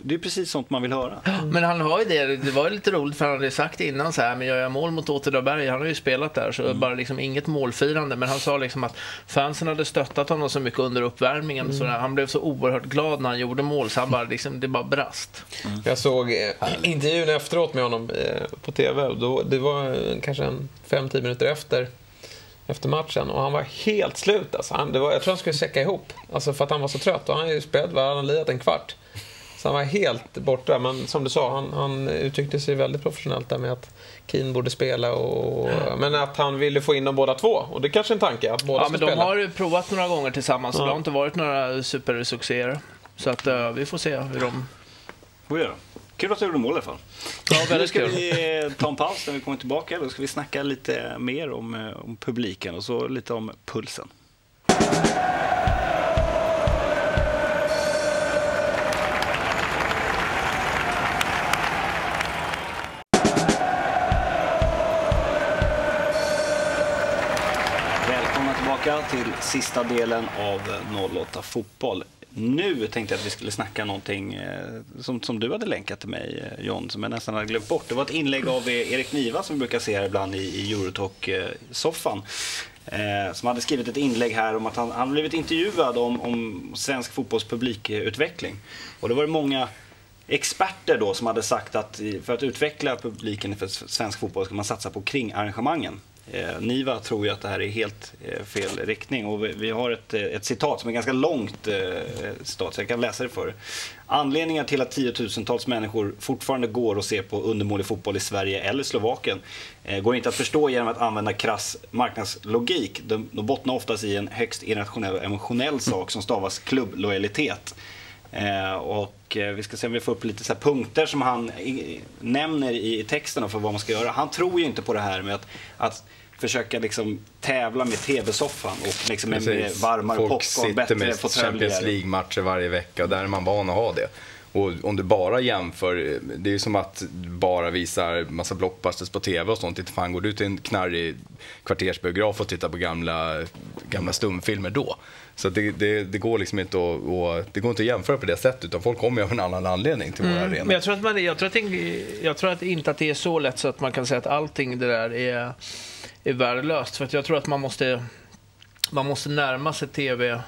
det är precis sånt man vill höra. Men han har ju det. Det var ju lite roligt för han hade sagt innan så här, men gör jag mål mot Åtvidaberg, han har ju spelat där, så mm. bara liksom inget målfirande. Men han sa liksom att fansen hade stöttat honom så mycket under uppvärmningen. Mm. Så han blev så oerhört glad när han gjorde mål, så han bara, liksom, det bara brast. Mm. Jag såg eh, intervjun efteråt med honom eh, på TV. Då, det var eh, kanske en fem, tio minuter efter efter matchen och han var helt slut. Alltså. Han, det var, jag tror han skulle säcka ihop alltså för att han var så trött. Och han har ju spelat, han lirat en kvart. Så han var helt borta. Men som du sa, han, han uttryckte sig väldigt professionellt där med att Keen borde spela. Och, men att han ville få in dem båda två. Och det är kanske är en tanke att båda ja, men De har ju provat några gånger tillsammans. Ja. Det har inte varit några supersuccéer. Så att uh, vi får se hur de... Får göra. Kul att du gjorde mål i alla fall. Ja, väldigt nu ska kul. vi ta en paus när vi kommer tillbaka. Då ska vi snacka lite mer om, eh, om publiken och så lite om pulsen. Tillbaka till sista delen av 08 Fotboll. Nu tänkte jag att vi skulle snacka någonting eh, som, som du hade länkat till mig, eh, John, som jag nästan hade glömt bort. Det var ett inlägg av eh, Erik Niva som vi brukar se här ibland i, i Eurotalk-soffan. Eh, som hade skrivit ett inlägg här om att han, han blivit intervjuad om, om svensk fotbolls publikutveckling. Och det var det många experter då som hade sagt att för att utveckla publiken för svensk fotboll ska man satsa på kringarrangemangen. Eh, Niva tror ju att det här är helt eh, fel riktning och vi, vi har ett, eh, ett, citat som är ganska långt eh, citat, så jag kan läsa det för Anledningar till att tiotusentals människor fortfarande går och ser på undermålig fotboll i Sverige eller Slovakien eh, går inte att förstå genom att använda krass marknadslogik. De, de bottnar oftast i en högst irrationell och emotionell sak som stavas klubblojalitet. Eh, och eh, vi ska se om vi får upp lite så punkter som han i, nämner i, i texten för vad man ska göra. Han tror ju inte på det här med att, att försöka liksom tävla med tv-soffan och liksom med, varmare Folk popcorn, bättre fåtöljer. Folk sitter med Champions League-matcher varje vecka och där är man van att ha det. Och om du bara jämför, det är ju som att bara visar massa blockbusters på tv och sånt. Inte fan går du till en knarrig kvartersbiograf och tittar på gamla, gamla stumfilmer då. Så det, det, det, går liksom inte att, och, det går inte att jämföra på det sättet, utan folk kommer ju av en annan anledning till mm. våra arenor. Men jag tror, att man, jag, tror att jag tror att inte att det är så lätt så att man kan säga att allting det där är, är värdelöst. För jag tror att man måste, man måste närma sig tv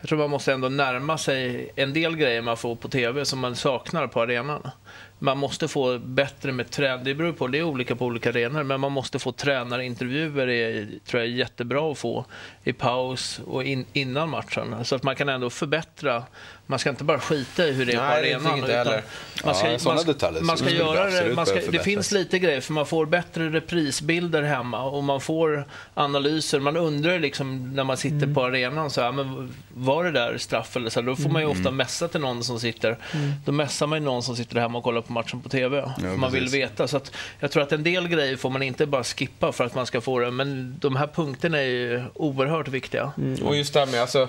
jag tror man måste ändå närma sig en del grejer man får på tv som man saknar på arenan man måste få bättre med träning. Det beror på, det är olika på olika arenor, men man måste få tränarintervjuer, är, tror jag är jättebra att få i paus och in, innan matchen. Så att man kan ändå förbättra. Man ska inte bara skita i hur det är på arenan. Inte utan man ska, ja, man, detaljer, man ska göra det, man ska, det finns lite grejer, för man får bättre reprisbilder hemma och man får analyser. Man undrar liksom när man sitter mm. på arenan, så här, men var det där straff eller så? Då får man ju mm. ofta mässa till någon som sitter. Mm. Då mässar man ju någon som sitter hemma och kollar på matchen på TV. Ja, man vill veta. Så att jag tror att en del grejer får man inte bara skippa för att man ska få det. Men de här punkterna är ju oerhört viktiga. Mm. Och just det här med, alltså,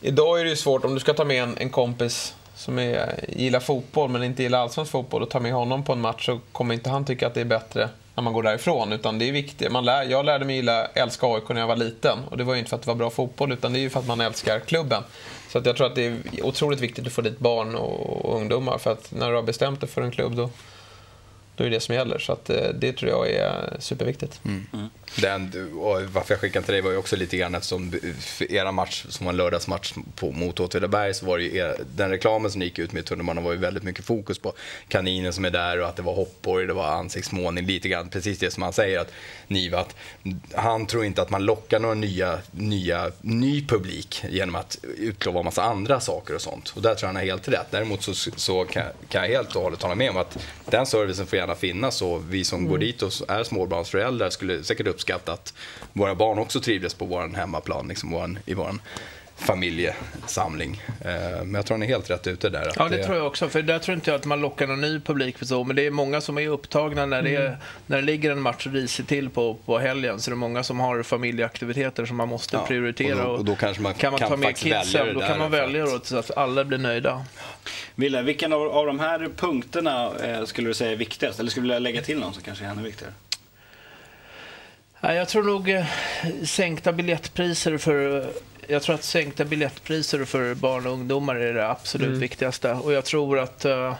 idag är det ju svårt om du ska ta med en, en kompis som är, gillar fotboll men inte gillar allsvensk fotboll och ta med honom på en match så kommer inte han tycka att det är bättre när man går därifrån. Utan det är viktigt. Man lär, jag lärde mig gilla, älska AIK när jag var liten. Och det var ju inte för att det var bra fotboll utan det är ju för att man älskar klubben. Så att jag tror att det är otroligt viktigt att få dit barn och ungdomar. För att när du har bestämt dig för en klubb då, då är det det som gäller. Så att, eh, det tror jag är superviktigt. Mm. Mm. Den, och varför jag skickade till dig var ju också lite grann eftersom era match som var en lördagsmatch på, mot Åtvidaberg så var det ju era, den reklamen som ni gick ut med i tunnelbanan var ju väldigt mycket fokus på kaninen som är där och att det var hoppborg, det var ansiktsmålning, lite grann precis det som han säger att Niva, att han tror inte att man lockar några nya, nya, ny publik genom att utlova massa andra saker och sånt. Och där tror jag han har helt rätt. Däremot så, så kan, kan, jag helt och hållet hålla med om att den servicen får gärna finnas och vi som mm. går dit och är småbarnsföräldrar skulle säkert uppskatta att våra barn också trivdes på vår hemmaplan, liksom våran, i vår familjesamling. Eh, men jag tror han är helt rätt ute där. Ja, det tror jag också. För där tror inte jag att man lockar någon ny publik för så. Men det är många som är upptagna när det, är, när det ligger en match risigt till på, på helgen. Så det är många som har familjeaktiviteter som man måste Ja, prioritera. och då- och då kanske man kan man kan ta med kidsen, det då kan man välja att- då, så att alla blir nöjda. Wille, vilken av, av de här punkterna eh, skulle du säga är viktigast? Eller skulle du vilja lägga till någon som kanske är ännu viktigare? Jag tror nog eh, sänkta biljettpriser för jag tror att sänkta biljettpriser för barn och ungdomar är det absolut Mm. viktigaste. Och jag tror att eh,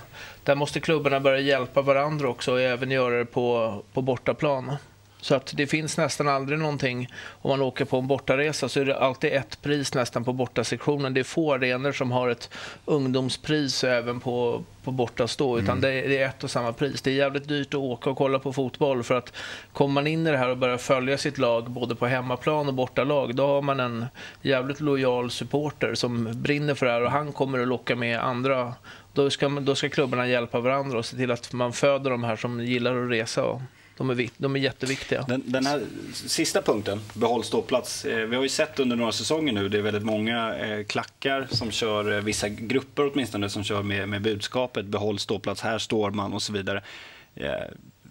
där måste klubbarna börja hjälpa varandra också och även göra det på, på bortaplan. Så att det finns nästan aldrig någonting, om man åker på en bortaresa så är det alltid ett pris nästan på bortasektionen. Det är få arenor som har ett ungdomspris även på, på bortastå, utan det, är, det är ett och samma pris. Det är jävligt dyrt att åka och kolla på fotboll för att kommer man in i det här och börjar följa sitt lag både på hemmaplan och bortalag, då har man en jävligt lojal supporter som brinner för det här och han kommer att locka med andra. Då ska, då ska klubbarna hjälpa varandra och se till att man föder de här som gillar att resa. Och de, är, de är jätteviktiga. Den, den här sista punkten, behåll ståplats. Eh, vi har ju sett under några säsonger nu, det är väldigt många eh, klackar som kör, eh, vissa grupper åtminstone, som kör med, med budskapet behåll ståplats, här står man och så vidare.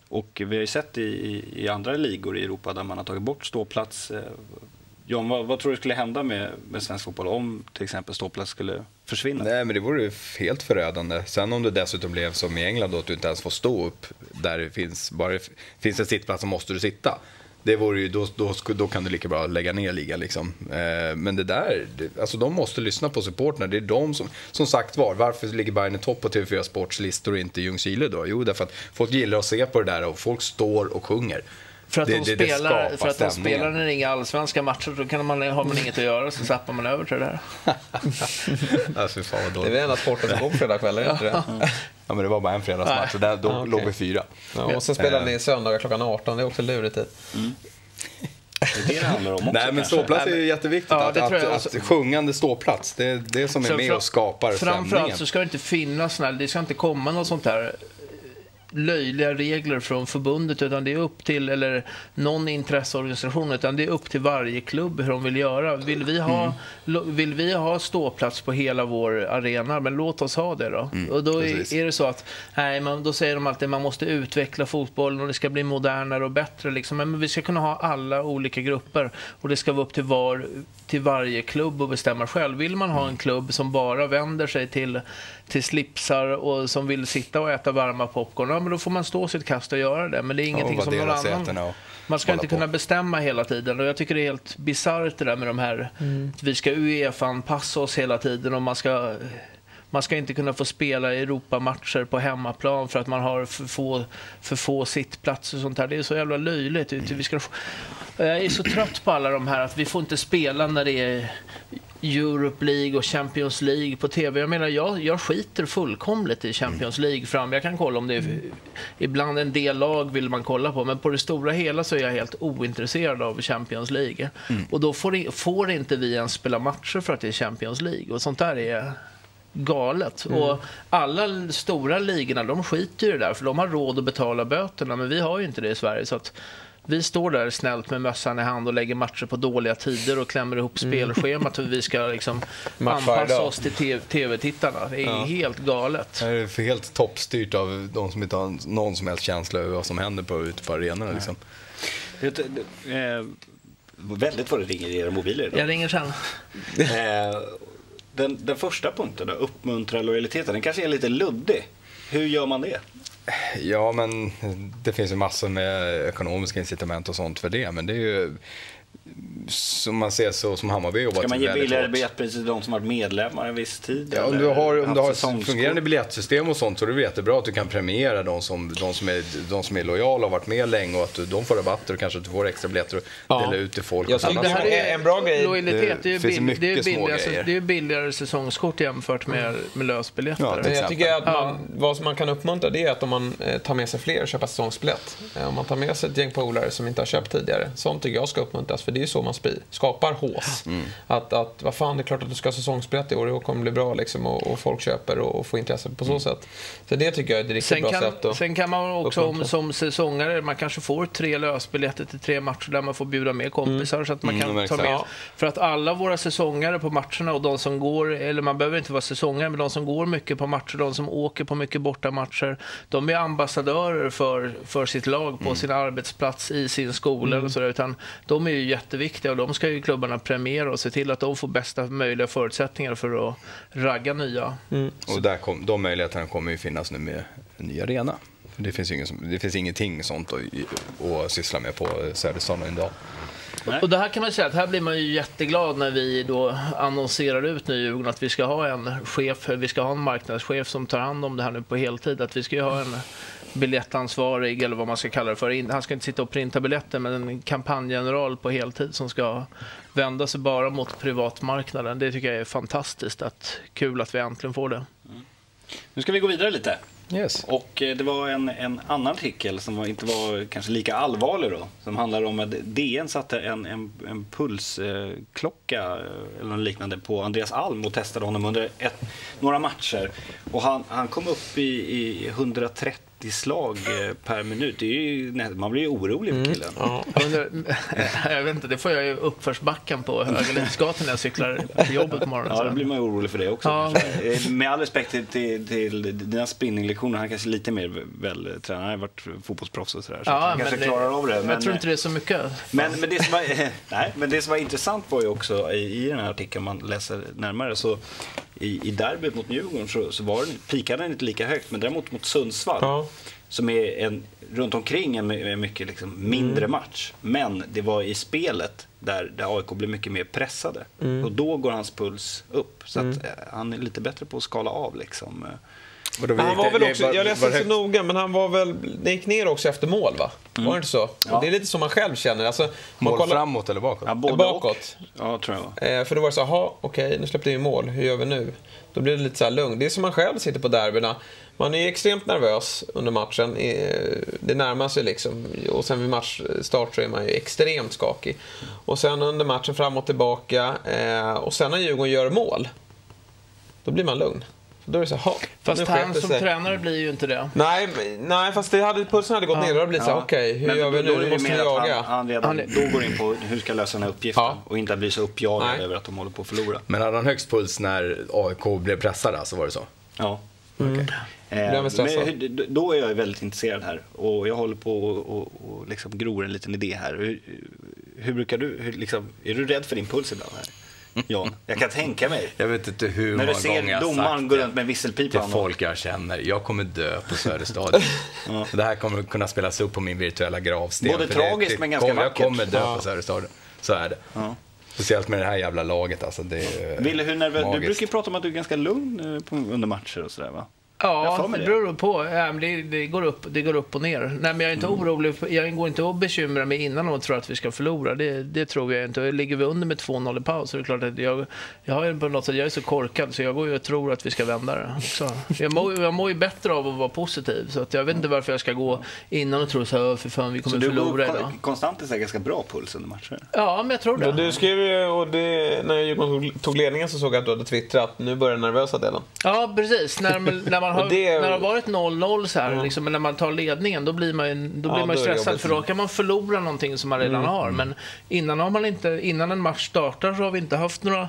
Och vi har ju sett i, i, i andra ligor i Europa där man har tagit bort ståplats. John, vad, vad tror du skulle hända med, med svensk fotboll om till exempel ståplats skulle försvinner. Nej, men det vore ju helt förödande. Sen om det dessutom blev som i England då, att du inte ens får stå upp där det finns, bara det finns en sittplats så måste du sitta. Det vore ju, då, då, då kan du lika bra lägga ner ligan. Liksom. Eh, men det där, det, alltså de måste lyssna på supporterna. Det är de som, som sagt var, varför ligger Bayern i topp på TV4 Sports listor och inte Ljungskile då? Jo, därför att folk gillar att se på det där och folk står och sjunger. För att, Det- de, det- det spelar, skapar för att de spelar när det är inga allsvenska matcher, då kan man, har man inget att göra, så zappar man över till det där. Alltså, fan vad Det är väl enda sporten som går på fredagskvällar, är det inte det? Ja, men det var bara en fredagsmatch och där, då Ah, okej. låg vi fyra. Ja, och sen spelar ni söndagar klockan 18, det är också lurigt tid. Det är det det handlar om också Nej, men kanske. ståplats är ju jätteviktigt. Ja, att, det jag att, också. att sjungande ståplats, det är det som är med och skapar stämningen. Framförallt så ska det inte finnas såna här, det ska inte komma något sånt här löjliga regler från förbundet utan det är upp till, eller någon intresseorganisation, utan det är upp till varje klubb hur de vill göra. Vill vi ha, Mm. vill vi ha ståplats på hela vår arena, men låt oss ha det då. och då Mm, är, är det så att, nej, man, då säger de alltid att man måste utveckla fotbollen och det ska bli modernare och bättre. Liksom. Men vi ska kunna ha alla olika grupper och det ska vara upp till, var, till varje klubb att bestämma själv. Vill man ha en klubb som bara vänder sig till, till slipsar och som vill sitta och äta varma popcorn, ja, men då får man stå sitt kast och göra det. Men det är ingenting som någon annan... och Man ska inte på. kunna bestämma hela tiden och jag tycker det är helt bisarrt det där med de här, att vi ska Uefa-anpassa oss hela tiden och man ska man ska inte kunna få spela Europamatcher på hemmaplan för att man har för få, för få sittplatser och sånt där. Det är så jävla löjligt. Vi ska, jag är så trött på alla de här att vi får inte spela när det är Europe League och Champions League på TV. Jag menar, jag, jag skiter fullkomligt i Champions League fram. Jag kan kolla om det är... Ibland en del lag vill man kolla på, men på det stora hela så är jag helt ointresserad av Champions League. Och då får, får inte vi ens spela matcher för att det är Champions League. Och sånt där är galet. Och alla stora ligorna, de skiter ju i det där, för de har råd att betala böterna, men vi har ju inte det i Sverige. Så att vi står där snällt med mössan i hand och lägger matcher på dåliga tider och klämmer ihop spelschemat för vi ska liksom anpassa oss till TV- tv-tittarna. Det är helt galet. Det är för helt toppstyrt av de som inte har någon som helst känsla över vad som händer på, ute på arenorna. Liksom. Det, det, eh, väldigt vad det ringer i era mobiler idag. Jag ringer sen. Eh, den, den första punkten, då, uppmuntra lojaliteten, den kanske är lite luddig. Hur gör man det? Ja, men det finns ju massor med ekonomiska incitament och sånt för det. Men det är ju, som man ser så som Hammarby jobbat Ska man ge billigare hårt. biljettpriser till de som varit medlemmar en viss tid? Ja, om eller du har, om du har ett fungerande biljettsystem och sånt så är det jättebra att du kan premiera de som, de som, är, de som är lojala och varit med länge och att du, de får rabatter och kanske att du får extra biljetter och Ja. dela ut till folk. Jag tycker det här är en bra grej. Lojalitet, det är ju Det är billigare, det är billigare säsongskort jämfört med, med lösbiljetter. Ja, Men jag tycker att man, vad som man kan uppmuntra det är att om man eh, tar med sig fler och köper säsongsbiljett. Eh, Om man tar med sig ett gäng polare som inte har köpt tidigare. Sånt tycker jag ska uppmuntras. Spridas. För det är ju så man spri- skapar hås. Att, att, vad fan, det är klart att du ska ha säsongsbiljett i år. Det kommer bli bra liksom. Och, och folk köper och, och får intresse på så sätt. Så det tycker jag är ett riktigt Sen bra kan, sätt. Att, sen kan man också om, som säsongare, man kanske får tre lösbiljetter till tre matcher där man får bjuda med kompisar så att man Mm, kan ta med. Ja. För att alla våra säsongare på matcherna och de som går, eller man behöver inte vara säsongare, men de som går mycket på matcher, de som åker på mycket bortamatcher, de är ambassadörer för, för sitt lag på Mm. sin arbetsplats, i sin skola och sådär. Utan de är ju jätteviktiga och de ska ju klubbarna premiera och se till att de får bästa möjliga förutsättningar för att ragga nya. Och där kom, de möjligheterna kommer ju finnas nu med en ny arena. För Det finns, ju ingen, det finns ingenting sånt att, att syssla med på Söderstaden idag. Och det här kan man säga att här blir man ju jätteglad när vi då annonserar ut nu Djurgården att vi ska ha en chef, vi ska ha en marknadschef som tar hand om det här nu på heltid. Att vi ska ju ha en biljettansvarig eller vad man ska kalla det för. Han ska inte sitta och printa biljetter men en kampanjgeneral på heltid som ska vända sig bara mot privatmarknaden. Det tycker jag är fantastiskt. Att, kul att vi äntligen får det. Nu ska vi gå vidare lite. Yes. Och eh, det var en, en annan artikel som var, inte var kanske lika allvarlig då. Som handlar om att DN satte en, en, en pulsklocka eh, eller något liknande på Andreas Alm och testade honom under ett, några matcher. Och han, han kom upp i, i 130 slag eh, per minut. Det är ju, man blir ju orolig för killen. Ja. Jag, undrar, jag vet inte, det får jag ju uppförsbacken på Högalidsgatan när jag cyklar till jobbet på morgonen. Ja, då blir man ju orolig för det också. Ja. Eh, Med all respekt till, till, till dina spinninglektioner, han kanske är lite mer vältränad. Han har varit fotbollsproffs och sådär. Så Ja, han kanske men det- klarar av det. Jag Men, tror inte det är så mycket. men, men, det som var, nej, men det som var intressant var ju också i, i den här artikeln, om man läser närmare, så i, i derbyt mot Djurgården så, så var den, pikade den inte lika högt, men däremot mot Sundsvall, Ja. Som är en, runt omkring en, my- en mycket liksom mindre match. Men det var i spelet där, där AIK blev mycket mer pressade. Och då går hans puls upp. Så att, eh, han är lite bättre på att skala av liksom. eh. Men han var väl också, var- jag läste var inte så noga, men han var väl, det gick ner också efter mål va? Var det inte så? Och det är lite som man själv känner. Alltså, Mål kollar framåt eller bakåt? Ja, både bakåt. Och. Ja, tror jag. Eh, för då var det så "Jaha, okej, nu släppte vi mål, hur gör vi nu? Då blir det lite så här lugnt. Det är som man själv sitter på derbyna. Man är extremt nervös under matchen. Det närmar sig liksom. Och sen vid matchstart så är man ju extremt skakig. Och sen under matchen fram och tillbaka. Eh, och sen när Djurgården gör mål, då blir man lugn. Då är det så här, "Ha, Fast han som sig." tränare blir ju inte det. Nej, nej, fast det hade, pulsen hade gått ner. Då hade det blivit så här, okej, hur Men gör vi nu? det Nu måste vi jaga. Han, han redan Han är- då går in på hur ska jag lösa den här uppgiften Ja. och inte bli så uppjagad Nej. över att de håller på att förlora. Men hade han högst puls när AIK blev pressade, alltså var det så? Ja. Blir han Eh, men då är jag väldigt intresserad här och jag håller på och, och, och liksom gror en liten idé här. Hur, hur brukar du, hur, liksom, är du rädd för din puls ibland här? Jan, jag kan tänka mig. Jag vet inte hur När du många gånger ser jag har domaren gå runt med visselpipan. till folk jag känner. Jag kommer dö på Söderstadion. Det här kommer kunna spelas upp på min virtuella gravsten. Både tragiskt, det, men ganska kommer, vackert. Jag kommer dö Ja. på Söderstadion. Så är det. Ja. Speciellt med det här jävla laget alltså. Det är Ville, hur nervös, du brukar ju prata om att du är ganska lugn eh, under matcher och sådär va? Ja, det det. beror på. Ja, men det, det, går upp, det går upp och ner. Nej, men jag är inte Mm. orolig. Jag går inte och bekymrar mig innan och tror att vi ska förlora. Det, det tror jag inte. Ligger vi under med 2-0 i paus så är det klart att jag, jag, har ju på något sätt, jag är så korkad så jag går ju och tror att vi ska vända det. också. Jag mår, jag mår ju bättre av att vara positiv. Så att jag vet inte varför jag ska gå innan och tro så här, för fan vi Så kommer du förlora går idag. kon- konstant i så här ganska bra puls under matcher? Ja, men jag tror Men det. Du skrev ju, och det, när Djurgården tog- tog ledningen så såg jag att du hade twittrat nu börjar den nervösa delen. Ja, precis. När, när, man har, Och det- när det har varit 0-0 så här, liksom, men när man tar ledningen, då blir man ju, då Ja, blir man ju stressad. För då kan man förlora någonting som man redan har. Men innan, har man inte, innan en match startar så har vi inte haft några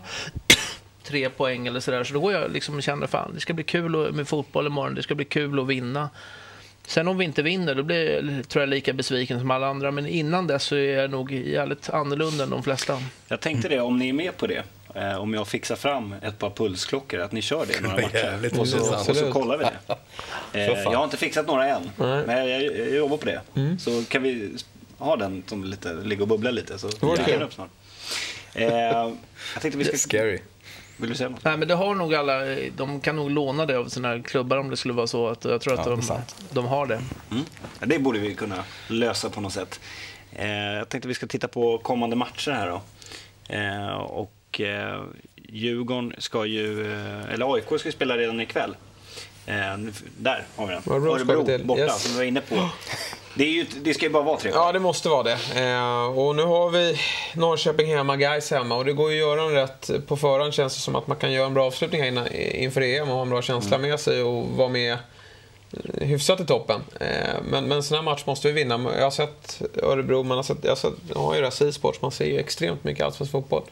tre poäng eller sådär. Så då går jag liksom och känner fan, det ska bli kul att- med fotboll imorgon. Det ska bli kul att vinna. Sen om vi inte vinner, då blir jag, tror jag lika besviken som alla andra. Men innan dess så är jag nog jävligt annorlunda än de flesta. Jag tänkte det, om ni är med på det. Eh, om jag fixar fram ett par pulsklockor, att ni kör det några matcher. Och så, och så kollar vi det. Eh, jag har inte fixat några än, Nej. men jag, jag jobbar på det. Så kan vi ha den som lite, ligga och bubbla lite, så dyker den upp snart. Eh, jag tänkte vi ska... Scary. Vill du säga något? Nej, men det har nog alla, de kan nog låna det av sina här klubbar om det skulle vara så. Att jag tror att Ja, är de, de har det. Mm. Det borde vi kunna lösa på något sätt. Eh, jag tänkte vi ska titta på kommande matcher här då. Eh, och eh, Djurgården ska ju, eh, eller AIK ska ju spela redan ikväll. Eh, där har vi den. Örebro till. borta, Yes. som vi var inne på. Det, ju, det ska ju bara vara tre Ja, det måste vara det. Eh, och nu har vi Norrköping hemma, Gais hemma. Och det går ju att göra en rätt på förhand känns det som att man kan göra en bra avslutning här innan, inför EM och ha en bra känsla Mm. med sig och vara med eh, hyfsat i toppen. Eh, men, men en sån här match måste vi vinna. Jag har sett Örebro, man har sett, jag, har sett, jag har ju det här C-sports, man ser ju extremt mycket allsvensk fotboll.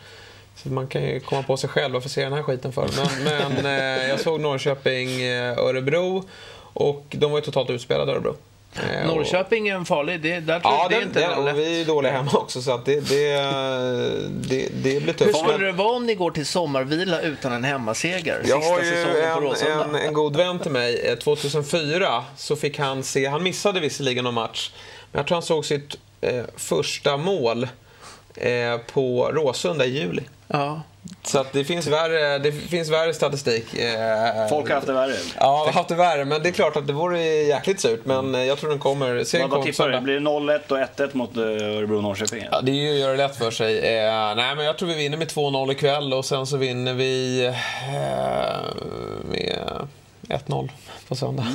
Så man kan ju komma på sig själv, varför ser jag den här skiten för? Men, men eh, jag såg Norrköping, eh, Örebro och de var ju totalt utspelade Örebro. Eh, Norrköping är en farlig, det, där tror Ja, jag, det är det, inte och lätt. vi är dåliga hemma också så att det, det, det, det blir Hur tufft. skulle Men det vara om ni går till sommarvila utan en hemmaseger? jag Sista har ju en, en, en god vän till mig. Eh, 2004 så fick han se, han missade visserligen någon match, men jag tror han såg sitt eh, första mål eh, på Råsunda i juli. Ja. Så att det finns värre, det finns värre statistik. Eh, Folk har haft det värre. Ja, har haft det värre, men det är klart att det vore jäkligt surt. Men eh, jag tror den kommer, serien Vad, tippar du? Blir det 0-1 och 1-1 mot eh, Örebro-Norrköping? Ja, det är ju att göra det lätt för sig. Eh, nej, men jag tror vi vinner med 2-0 ikväll och sen så vinner vi med 1-0 på söndag.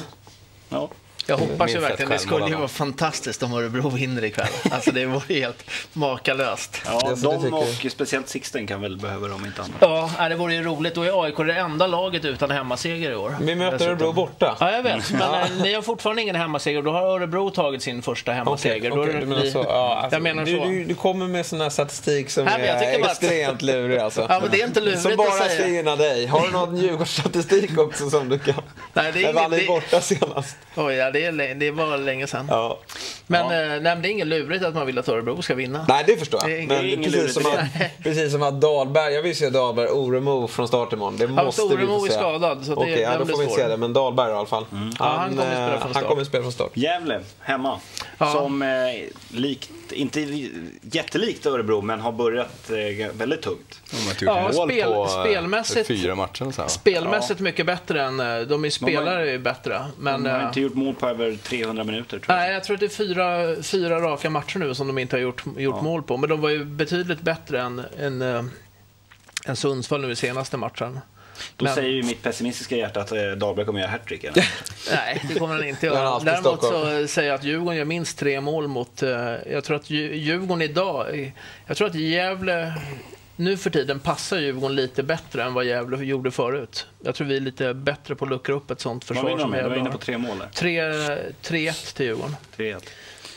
Ja. Jag hoppas ju verkligen, det skulle ju vara fantastiskt om Örebro vinner ikväll. Alltså det vore helt makalöst. Ja, de och speciellt Sixten kan väl behöva dem inte annat. Ja, det vore ju roligt. Då är AIK det enda laget utan hemmaseger i år. Vi möter Dessutom. Örebro borta. Ja, jag vet. Men eh, ni har fortfarande ingen hemmaseger. Då har Örebro tagit sin första hemmaseger. Okej, det du menar så. Ja, alltså, jag menar du, så. Du, du kommer med sån här statistik som Nej, är bara att- extremt lurig alltså. Ja, men det är inte lurigt Som att bara säga. ska gynna dig. Har du någon Djurgårdsstatistik också som du kan? Nej, det är Jag vann inget- ni det- borta senast. Oj, ja, det, är, det var länge sedan. Ja. Men, eh, nej, men det är inget lurigt att man vill att Örebro ska vinna. Nej, det förstår jag. Det är men inget precis, lurigt som att, precis som att Dahlberg, jag vill se Dahlberg Oremo från start imorgon. Det måste vi Oremo få är se. skadad, så det- Okej, ja, då får vi se det. Men Dahlberg i alla fall. Ja, han kommer eh, spela från Han start. kommer spela från start. Gävle, hemma. Ja. Som eh, likt, inte jättelikt Örebro, men har börjat eh, väldigt tungt. De har inte Ja, spel- på spelmässigt- fyra matcher. Så här. Spelmässigt mycket bättre än... eh, De är spelare är bättre. Men, De har eh, inte gjort mål på över 300 minuter, tror jag. Nej, jag tror att det är fyra, fyra raka matcher nu som de inte har gjort, gjort mål på. Men de var ju betydligt bättre än, än, än Sundsvall nu i senaste matchen. Då Men- säger ju mitt pessimistiska hjärta att eh, Dahlberg kommer göra hattrick. Nej, det kommer han inte har göra. Däremot så säger jag att Djurgården gör minst tre mål mot... eh, Jag tror att Dju- Djurgården idag... Jag tror att Gävle... Nu för tiden passar Djurgården lite bättre än vad Gävle gjorde förut. Jag tror vi är lite bättre på att luckra upp ett sånt Vad försvar vinner de som med? Du var Gävle inne har. på tre mål där. Tre- 3-1 till Djurgården. 3-1.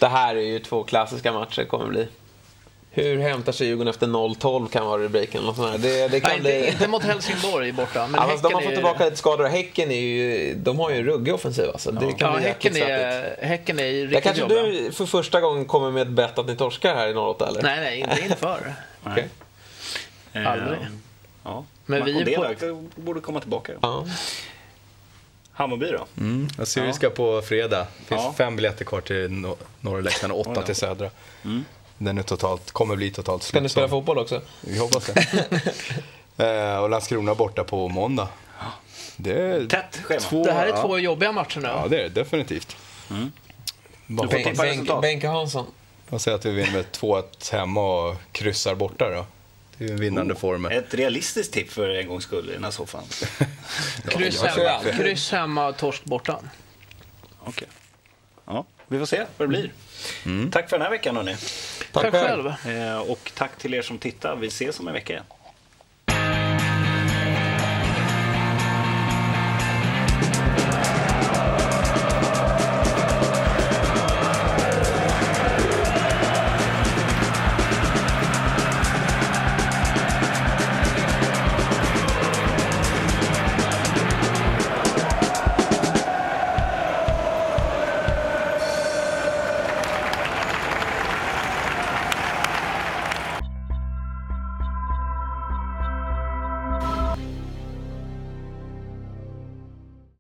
Det här är ju två klassiska matcher kommer det bli. Hur hämtar sig Djurgården efter 0-12 kan vara rubriken. eller något sånt. Det, det kan Nej, bli... inte, inte mot Helsingborg borta, men Ja, fast de har fått är- tillbaka lite skador. Häcken är ju, de har ju en ruggig offensiv alltså. Det kan Ja, bli häcken är, häcken är Där riktigt kanske jobbiga. du för första gången kommer med ett bett att ni torskar här i 08 eller? Nej, nej, inte inför. Okej. Eh, Aldrig. Ja. Men vi är Makondela borde komma tillbaka. Ja. Hammarby då? Mm. Assyriska på fredag. Det finns Ja. fem biljetter kvar till no norra läktaren och åtta till södra. Den är totalt, kommer bli totalt Ska ni slut. spela fotboll också? Vi hoppas det. eh, och Landskrona borta på måndag. Det är Tätt schema. två, Det här är ja. två jobbiga matcher nu. Ja, det är det definitivt. Bara Du får tippa resultat. Benke Hansson. Jag säger att vi vinner med 2-1 hemma och kryssar borta då. Det är ju en vinnande form. Ett realistiskt tipp för en gångs skull i den här soffan. Kryss, hemma, kryss hemma, torsk borta. Okej. Ja, vi får se vad det blir. Mm. Tack för den här veckan hörni. Tack Tack själv. Eh, och tack till er som tittar. Vi ses om en vecka igen.